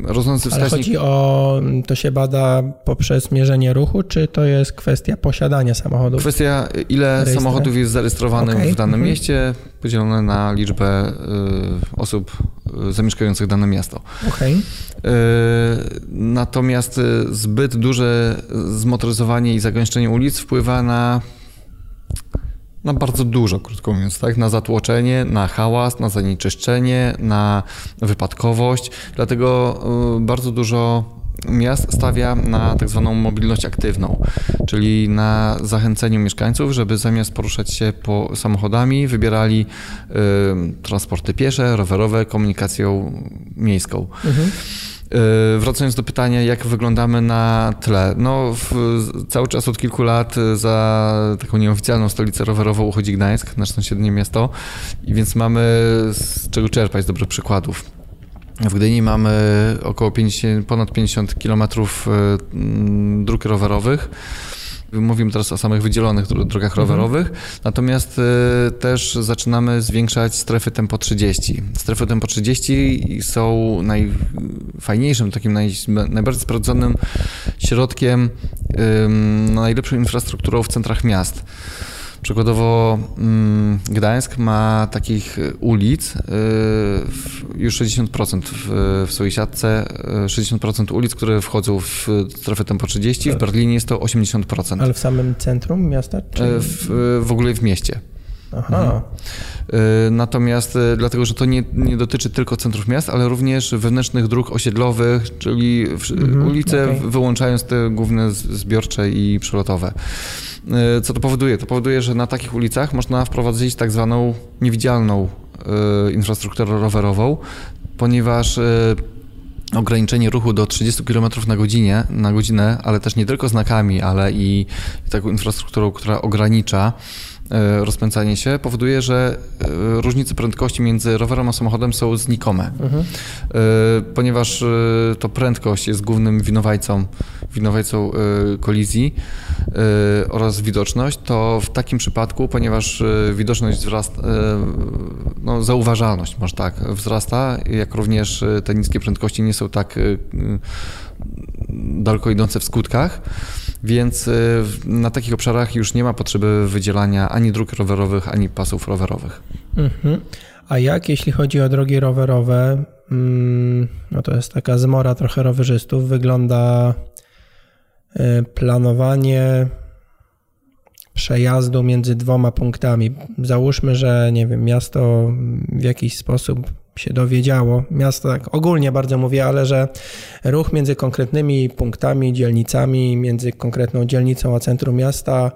Rosnący wskaźnik... Ale chodzi o, to się bada poprzez mierzenie ruchu, czy to jest kwestia posiadania samochodów? Kwestia, ile samochodów jest zarejestrowanych okay. w danym mhm. mieście, podzielone na liczbę osób zamieszkających dane miasto. Okay. Natomiast Natomiast y, zbyt duże zmotoryzowanie i zagęszczenie ulic wpływa na, na bardzo dużo, krótko mówiąc, tak? na zatłoczenie, na hałas, na zanieczyszczenie, na wypadkowość. Dlatego y, bardzo dużo miast stawia na tak zwaną mobilność aktywną, czyli na zachęceniu mieszkańców, żeby zamiast poruszać się po samochodami, wybierali y, transporty piesze, rowerowe, komunikację miejską. Mhm. E, wracając do pytania, jak wyglądamy na tle. No, w, cały czas od kilku lat za taką nieoficjalną stolicę rowerową uchodzi Gdańsk, nasze sąsiednie miasto, i więc mamy z czego czerpać dobrych przykładów. W Gdyni mamy około 50, ponad 50 kilometrów e, dróg rowerowych Mówimy teraz o samych wydzielonych drogach mhm. rowerowych, natomiast y, też zaczynamy zwiększać strefy tempo 30. Strefy tempo 30 są najfajniejszym, takim naj, najbardziej sprawdzonym środkiem, najlepszą infrastrukturą w centrach miast. Przykładowo mm, Gdańsk ma takich ulic y, już 60% w, w swojej siatce, 60% y, ulic, które wchodzą w strefę tempo 30, w tak. Berlinie jest to 80%. Ale w samym centrum miasta? Czy... Y, w, w ogóle w mieście. Aha. Mhm. Natomiast dlatego, że to nie, nie, dotyczy tylko centrów miast, ale również wewnętrznych dróg osiedlowych, czyli mhm, ulice, okay. wyłączając te główne zbiorcze i przelotowe. E, co to powoduje? To powoduje, że na takich ulicach można wprowadzić tak zwaną niewidzialną e, infrastrukturę rowerową, ponieważ e, ograniczenie ruchu do 30 km na, godzinie, na godzinę, ale też nie tylko znakami, ale i taką infrastrukturą, która ogranicza rozpędzanie się powoduje, że e, różnice prędkości między rowerem a samochodem są znikome. Mhm. E, ponieważ to prędkość jest głównym winowajcą, winowajcą kolizji oraz widoczność, to w takim przypadku, ponieważ widoczność wzrasta, no, zauważalność może tak, wzrasta, jak również te niskie prędkości nie są tak daleko idące w skutkach, więc y, na takich obszarach już nie ma potrzeby wydzielania ani dróg rowerowych, ani pasów rowerowych. Mhm. A jak jeśli chodzi o drogi rowerowe, mm, no to jest taka zmora trochę rowerzystów, wygląda y, planowanie przejazdu między dwoma punktami. Załóżmy, że nie wiem, miasto w jakiś sposób się dowiedziało, miasto tak ogólnie bardzo mówię, ale że ruch między konkretnymi punktami, dzielnicami, między konkretną dzielnicą a centrum miasta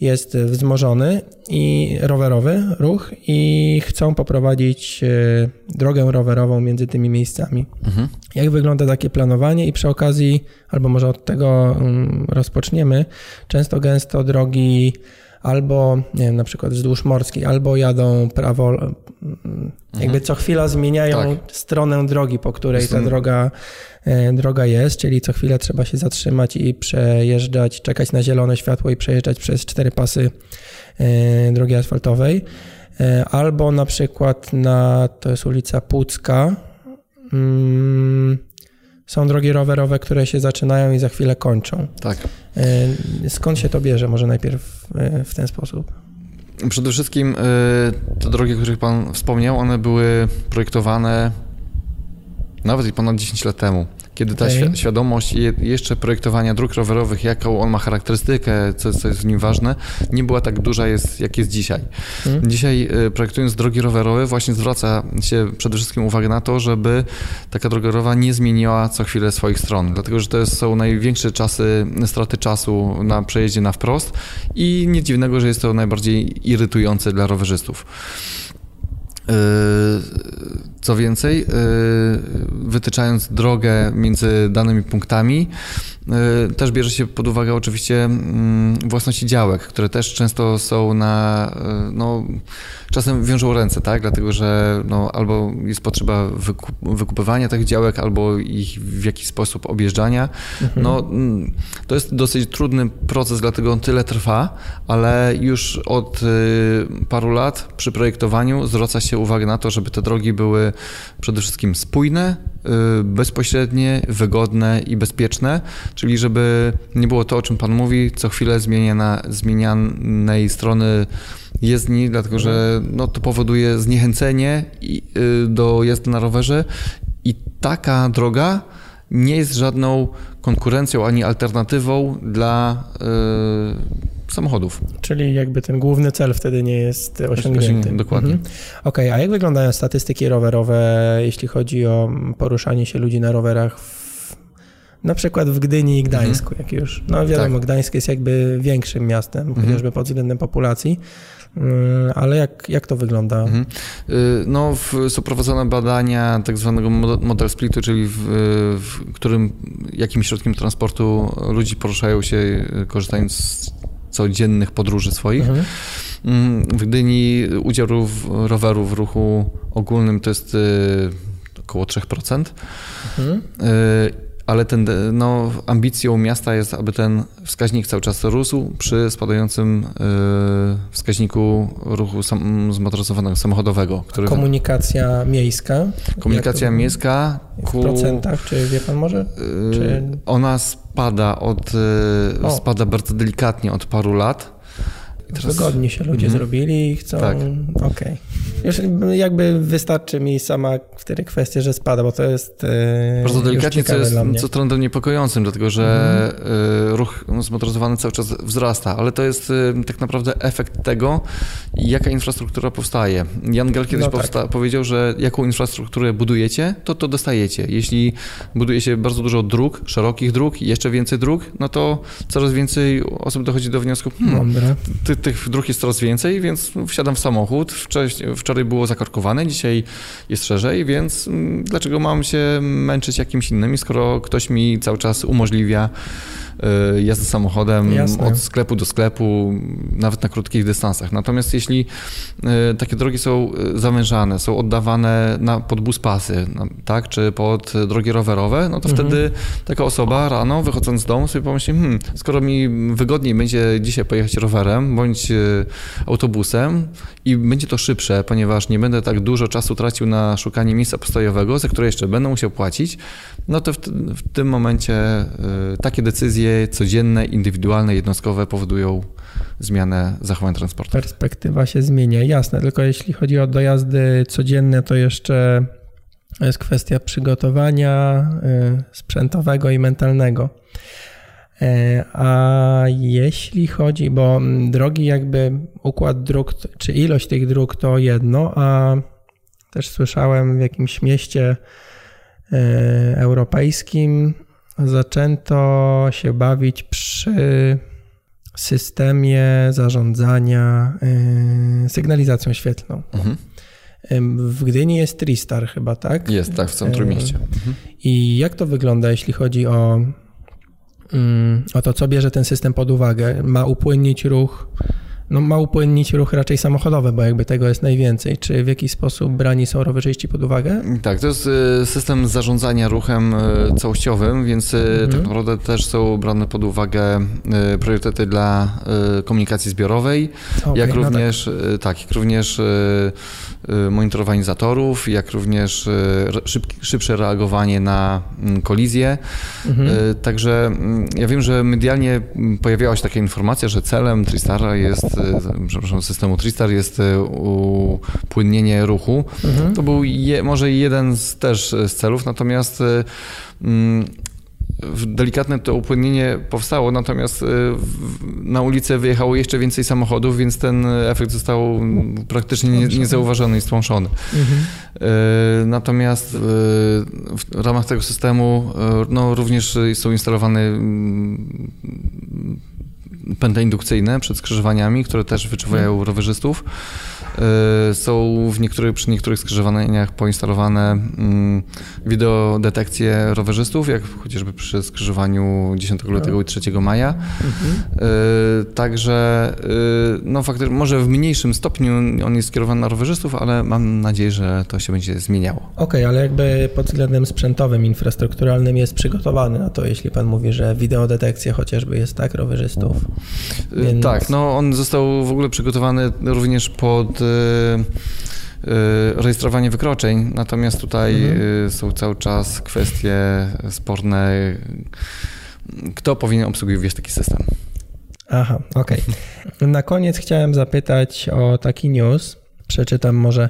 jest wzmożony i rowerowy ruch i chcą poprowadzić e, drogę rowerową między tymi miejscami. Mhm. Jak wygląda takie planowanie i przy okazji, albo może od tego mm, rozpoczniemy, często gęsto drogi albo nie wiem, na przykład wzdłuż morskiej, albo jadą prawo, jakby mhm. co chwila zmieniają tak. stronę drogi, po której ta droga, e, droga jest, czyli co chwilę trzeba się zatrzymać i przejeżdżać, czekać na zielone światło i przejeżdżać przez cztery pasy e, drogi asfaltowej. E, albo na przykład na, to jest ulica Pucka, mm, są drogi rowerowe, które się zaczynają i za chwilę kończą. Tak. Skąd się to bierze? Może najpierw w ten sposób. Przede wszystkim e, te drogi, o których Pan wspomniał, one były projektowane nawet i ponad 10 lat temu kiedy ta okay. świadomość jeszcze projektowania dróg rowerowych, jaką on ma charakterystykę, co, co jest w nim ważne, nie była tak duża, jest, jak jest dzisiaj. Hmm. Dzisiaj y, projektując drogi rowerowe właśnie zwraca się przede wszystkim uwagę na to, żeby taka droga rowerowa nie zmieniała co chwilę swoich stron, dlatego że to są największe czasy, straty czasu na przejeździe na wprost i nie dziwnego, że jest to najbardziej irytujące dla rowerzystów. Yy, co więcej, yy, wytyczając drogę między danymi punktami, też bierze się pod uwagę oczywiście mm, własności działek, które też często są na, y, no, czasem wiążą ręce, tak? Dlatego, że no, albo jest potrzeba wykup wykupywania tych działek, albo ich w jakiś sposób objeżdżania. Mhm. No, mm, to jest dosyć trudny proces, dlatego on tyle trwa, ale już od y, paru lat przy projektowaniu zwraca się uwagę na to, żeby te drogi były przede wszystkim spójne, bezpośrednie, wygodne i bezpieczne, czyli żeby nie było to, o czym Pan mówi, co chwilę zmieniana, zmienianej strony jezdni, dlatego że no, to powoduje zniechęcenie y, do jazdy na rowerze. I taka droga nie jest żadną konkurencją ani alternatywą dla y, samochodów. Czyli jakby ten główny cel wtedy nie jest osiągnięty. Dokładnie. Mhm. Okej, okay, a jak wyglądają statystyki rowerowe, jeśli chodzi o poruszanie się ludzi na rowerach w na przykład w Gdyni i Gdańsku, mhm. jak już. No wiadomo, tak. Gdańsk jest jakby większym miastem, mhm. chociażby pod względem populacji. Mm, ale jak, jak to wygląda? Mhm. Y, no, są prowadzone badania tak zwanego model splitu, czyli w, w którym jakim środkiem transportu ludzi poruszają się y, korzystając z codziennych podróży swoich. Mhm. Mm, w Gdyni udział rowerów w ruchu ogólnym to jest y, około 3%. Mhm ale ten, no, ambicją miasta jest, aby ten wskaźnik cały czas rósł przy spadającym y, wskaźniku ruchu sam, zmotoryzowanego, samochodowego. Który, Komunikacja miejska? Komunikacja miejska. Ku, w procentach, czy wie pan może? Y, czy... Ona spada od, y, spada bardzo delikatnie od paru lat. Teraz... Wygodnie się ludzie mhm. zrobili i chcą. Tak. Okej. Okay. Już jakby wystarczy mi sama wtedy kwestia, że spada, bo to jest. E, Bardzo delikatnie, co jest co trendem niepokojącym, dlatego że mhm. ruch zmotoryzowany cały czas wzrasta, ale to jest e, tak naprawdę efekt tego, jaka infrastruktura powstaje. Jan Gell kiedyś no tak. powiedział, że jaką infrastrukturę budujecie, to to dostajecie. Jeśli buduje się bardzo dużo dróg, szerokich dróg, jeszcze więcej dróg, no to coraz więcej osób dochodzi do wniosku, hmm, ty, tych dróg jest coraz więcej, więc wsiadam w samochód. Wcześniej, wczoraj było zakorkowane, dzisiaj jest szerzej, więc mm, dlaczego mam się męczyć jakimś innym, skoro ktoś mi cały czas umożliwia jazdy samochodem Jasne. od sklepu do sklepu, nawet na krótkich dystansach. Natomiast jeśli y, takie drogi są y, zawężane, są oddawane na, pod bus pasy, tak, czy pod drogi rowerowe, no to mhm. wtedy taka osoba rano wychodząc z domu sobie pomyśli, hmm, skoro mi wygodniej będzie dzisiaj pojechać rowerem bądź autobusem i będzie to szybsze, ponieważ nie będę tak dużo czasu tracił na szukanie miejsca postojowego, za które jeszcze będę musiał płacić, no to w, w tym momencie y, takie decyzje codzienne, indywidualne, jednostkowe powodują zmianę zachowań transportu. Perspektywa się zmienia, jasne, tylko jeśli chodzi o dojazdy codzienne, to jeszcze jest kwestia przygotowania y, sprzętowego i mentalnego. E, a jeśli chodzi, bo drogi jakby układ dróg, czy ilość tych dróg to jedno, a też słyszałem w jakimś mieście e, europejskim zaczęto się bawić przy systemie zarządzania e, sygnalizacją świetlną. Mhm. W Gdyni jest Tristar chyba, tak? Jest, tak, w centrum mieście. Mhm. I jak to wygląda, jeśli chodzi o o to, co bierze ten system pod uwagę. Ma upłynnić ruch, no ma upłynnić ruch raczej samochodowy, bo jakby tego jest najwięcej. Czy w jakiś sposób brani są rowerzyści pod uwagę? Tak, to jest y, system zarządzania ruchem y, całościowym, więc y, mhm. tak naprawdę też są brane pod uwagę priorytety dla komunikacji zbiorowej, okay, jak również, no tak. tak. jak również monitorowanie zatorów, jak również y, szybsze reagowanie na mm, kolizję. Mhm. Y, także mm, ja wiem, że medialnie mm, pojawiała się taka informacja, że celem Tristara jest, przepraszam, systemu Tristar jest upłynnienie ruchu. Mhm. To był je, może jeden z też z celów, natomiast delikatne to upłynnienie powstało, natomiast y, na ulicę wyjechało jeszcze więcej samochodów, więc ten efekt został praktycznie niezauważony i stłamszony. Mhm. Y, natomiast y, w ramach tego systemu no, również są instalowane mm, pętle indukcyjne przed skrzyżowaniami, które też wyczuwają mhm. rowerzystów. Y, są w niektórych, przy niektórych skrzyżowaniach poinstalowane mm, wideodetekcje rowerzystów, jak chociażby przy skrzyżowaniu 10 lutego i 3 maja. Mhm. Y, także y, no faktycznie może w mniejszym stopniu on jest skierowany na rowerzystów, ale mam nadzieję, że to się będzie zmieniało. Okej, okay, ale jakby pod względem sprzętowym, infrastrukturalnym jest przygotowany na to, jeśli pan mówi, że wideodetekcja chociażby jest tak rowerzystów. Więc... Tak, no on został w ogóle przygotowany również pod rejestrowanie wykroczeń, natomiast tutaj mhm. Y, są cały czas kwestie sporne, kto powinien obsługiwać taki system. Aha, okej. Okay. Na koniec chciałem zapytać o taki news. Przeczytam może.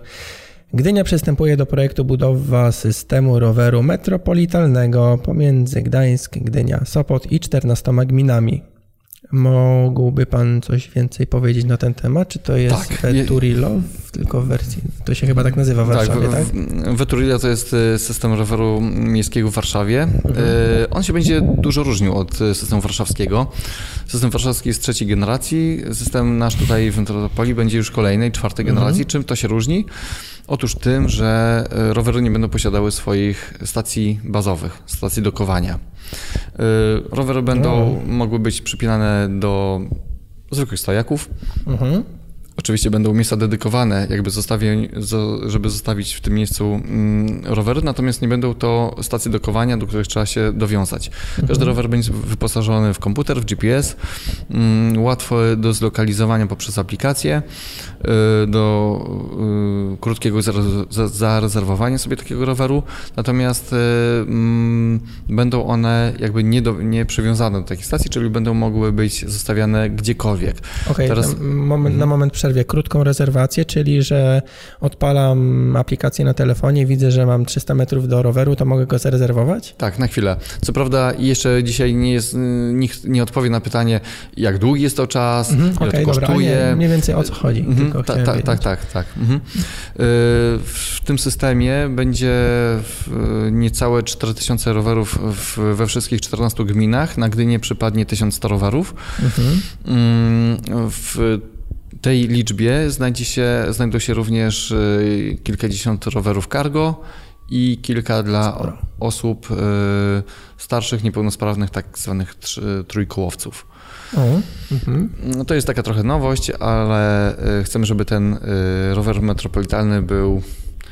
Gdynia przystępuje do projektu budowa systemu roweru metropolitalnego pomiędzy Gdańsk, Gdynia, Sopot i 14 gminami. Mógłby Pan coś więcej powiedzieć na ten temat? Czy to jest tak, Veturilo, tylko w wersji, to się chyba tak nazywa w tak, Warszawie, tak? tak? Veturilo to jest y, system roweru miejskiego w Warszawie. Mhm. Y, on się będzie dużo różnił od y, systemu warszawskiego. System warszawski jest trzeciej generacji, system nasz tutaj w Metropolii będzie już kolejnej, czwartej mhm. generacji. Czym to się różni? Otóż tym, że rowery nie będą posiadały swoich stacji bazowych, stacji dokowania. Rowery będą no. mogły być przypinane do zwykłych stojaków. Mhm. Oczywiście będą miejsca dedykowane, jakby zostawię, żeby zostawić w tym miejscu mm, rowery, natomiast nie będą to stacje dokowania, do których trzeba się dowiązać. Każdy mhm. rower będzie wyposażony w komputer, w GPS, mm, łatwy do zlokalizowania poprzez aplikację, y, do y, krótkiego zarezerwowania sobie takiego roweru, natomiast y, mm, będą one jakby nie, do, nie przywiązane do takiej stacji, czyli będą mogły być zostawiane gdziekolwiek. Okej, okay, Teraz... moment, na moment przerwie krótką rezerwację, czyli że odpalam aplikację na telefonie, widzę, że mam 300 metrów do roweru, to mogę go zarezerwować? Tak, na chwilę. Co prawda jeszcze dzisiaj nie jest, nikt nie odpowie na pytanie, jak długi jest to czas, mhm, ile okay, to dobra, kosztuje. Nie, mniej więcej o co chodzi. Mhm, ta, ta, tak, tak, tak. Mhm. Y, w tym systemie będzie niecałe 4000 rowerów we wszystkich 14 gminach. Na Gdynie przypadnie 1100 rowerów. Mhm. Mm, w tej liczbie znajdzie się, znajdą się również y, kilkadziesiąt rowerów cargo i kilka dla Sporo. osób y, starszych, niepełnosprawnych, tak zwanych trójkołowców. O, mhm. no to jest taka trochę nowość, ale y, chcemy, żeby ten rower metropolitalny był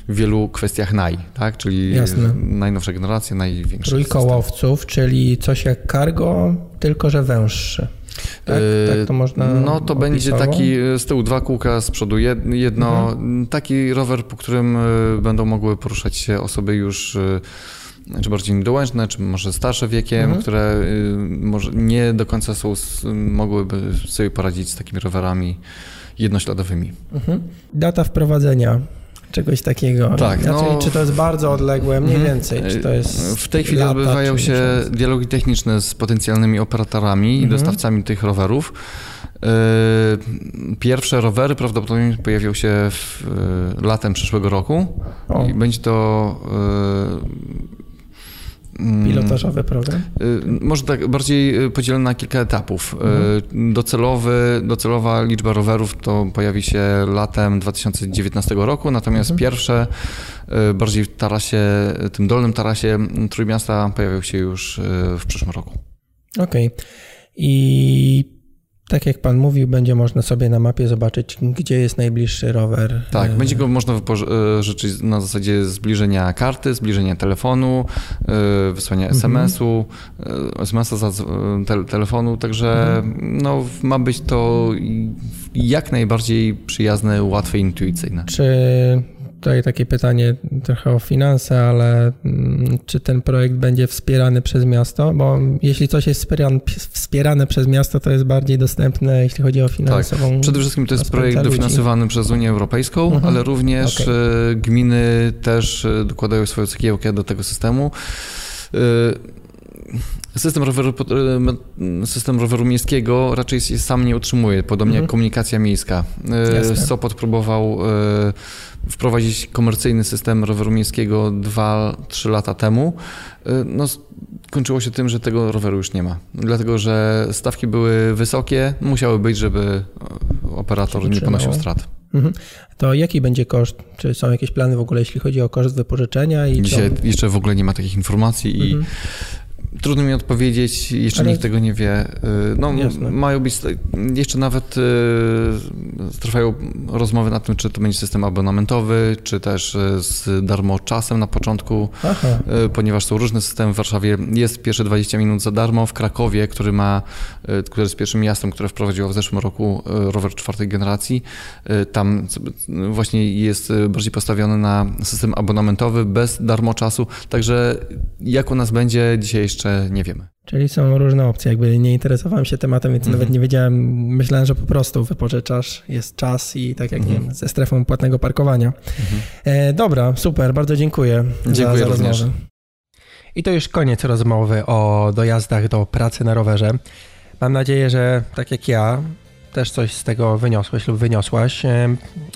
w wielu kwestiach naj, tak? czyli Jasne. najnowsza generacja, największa. Trójkołowców, czyli coś jak cargo, tylko że węższy. Tak, tak to yy, można. No to będzie taki y, z tyłu dwa kółka, z przodu jedno. Mhm. Taki rower, po którym y, będą mogły poruszać się osoby już y, czy bardziej niedołężne, czy może starsze wiekiem, mhm. które może nie do końca są, mogłyby sobie poradzić z takimi rowerami jednośladowymi. Mhm. Data wprowadzenia czegoś takiego. Tak, znaczy, no, czy to jest bardzo odległe, mniej mhm. więcej, czy to jest W tej chwili lata, odbywają się dialogi techniczne z potencjalnymi operatorami i mhm. dostawcami tych rowerów. Yy, pierwsze rowery prawdopodobnie pojawią się w, yy, latem przyszłego roku o. i będzie to mm, Pilotażowy program? Może tak bardziej podzielony na kilka etapów. Mhm. Docelowy, docelowa liczba rowerów to pojawi się latem 2019 roku, natomiast mhm. pierwsze bardziej w tarasie, tym dolnym tarasie Trójmiasta pojawią się już w przyszłym roku. Okej. Okay. I tak jak pan mówił, będzie można sobie na mapie zobaczyć, gdzie jest najbliższy rower. Tak, e, będzie go można wypożyczyć na zasadzie zbliżenia karty, zbliżenia telefonu, e, wysłania SMS-u, mhm. SMS-a za telefonu, także mhm. no, ma być to jak najbardziej przyjazne, łatwe, intuicyjne. Czy tutaj takie pytanie trochę o finanse, ale mm, czy ten projekt będzie wspierany przez miasto? Bo jeśli coś jest wspierane, wspierane przez miasto, to jest bardziej dostępne, jeśli chodzi o finansową. Tak. Przede wszystkim to jest projekt dofinansowany przez Unię Europejską, mhm. ale również okay. E, gminy też e, dokładają swoją cegiełkę do tego systemu. E, system roweru, system roweru miejskiego raczej się sam nie utrzymuje, podobnie mhm. jak komunikacja miejska. Jasne. Sopot próbował wprowadzić komercyjny system roweru miejskiego 2-3 lata temu. No, kończyło się tym, że tego roweru już nie ma. Dlatego, że stawki były wysokie, musiały być, żeby operator nie ponosił strat. Mhm. To jaki będzie koszt? Czy są jakieś plany w ogóle, jeśli chodzi o koszt wypożyczenia? I Dzisiaj jeszcze w ogóle nie ma takich informacji i mhm. Trudno mi odpowiedzieć, jeszcze Ale... nikt tego nie wie. Y, no, Jasne. mają być, jeszcze nawet y, trwają rozmowy na tym, czy to będzie system abonamentowy, czy też y, z darmo czasem na początku, Aha. ponieważ są różne systemy. W Warszawie jest pierwsze 20 minut za darmo, w Krakowie, który ma, który jest pierwszym miastem, które wprowadziło w zeszłym roku rower czwartej generacji, tam właśnie jest bardziej postawiony na system abonamentowy bez darmo czasu, także jak u nas będzie dzisiaj jeszcze jeszcze nie wiemy. Czyli są różne opcje. Jakby nie interesowałem się tematem, więc mm -hmm. nawet nie wiedziałem. Myślałem, że po prostu wypożyczasz, jest czas i tak jak mm -hmm. nie wiem, ze strefą płatnego parkowania. Mm -hmm. e, dobra, super, bardzo dziękuję, dziękuję za, za rozmowę. I to już koniec rozmowy o dojazdach do pracy na rowerze. Mam nadzieję, że tak jak ja, też coś z tego wyniosłeś lub wyniosłaś.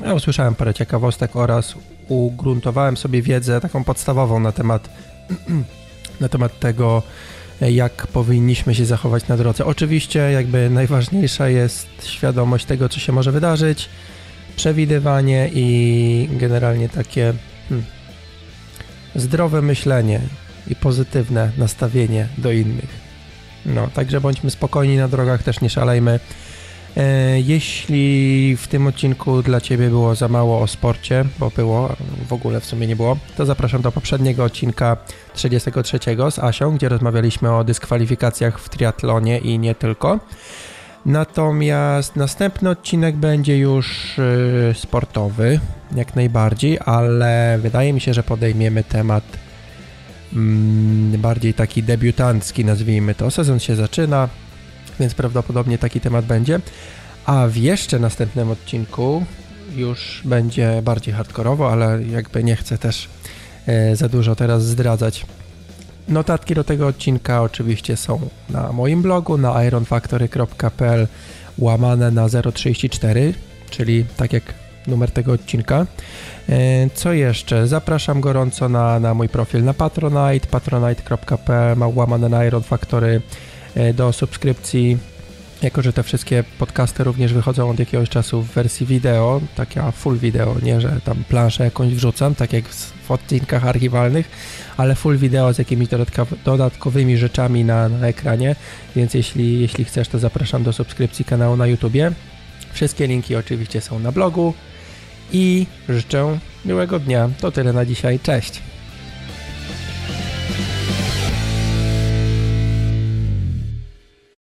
Ja usłyszałem parę ciekawostek oraz ugruntowałem sobie wiedzę taką podstawową na temat na temat tego, jak powinniśmy się zachować na drodze. Oczywiście, jakby najważniejsza jest świadomość tego, co się może wydarzyć, przewidywanie i generalnie takie hmm, zdrowe myślenie i pozytywne nastawienie do innych. No, także bądźmy spokojni na drogach, też nie szalejmy. E, jeśli w tym odcinku dla Ciebie było za mało o sporcie, bo było, w ogóle w sumie nie było, to zapraszam do poprzedniego odcinka 33 z Asią, gdzie rozmawialiśmy o dyskwalifikacjach w triatlonie i nie tylko. Natomiast następny odcinek będzie już y, sportowy, jak najbardziej, ale wydaje mi się, że podejmiemy temat mm, bardziej taki debiutancki, nazwijmy to. Sezon się zaczyna, więc prawdopodobnie taki temat będzie. A w jeszcze następnym odcinku już będzie bardziej hardkorowo, ale jakby nie chcę też e, za dużo teraz zdradzać. Notatki do tego odcinka oczywiście są na moim blogu na ironfactory.pl łamane na 034, czyli tak jak numer tego odcinka. E, co jeszcze? Zapraszam gorąco na, na mój profil na Patronite, patronite.pl łamane na Iron Factory E, do subskrypcji. Jako, że te wszystkie podcasty również wychodzą od jakiegoś czasu w wersji wideo, taka full wideo, nie, że tam planszę jakąś wrzucam, tak jak w odcinkach archiwalnych, ale full wideo z jakimiś dodatkowymi rzeczami na, na ekranie, więc jeśli, jeśli chcesz, to zapraszam do subskrypcji kanału na YouTubie. Wszystkie linki oczywiście są na blogu i życzę miłego dnia. To tyle na dzisiaj. Cześć!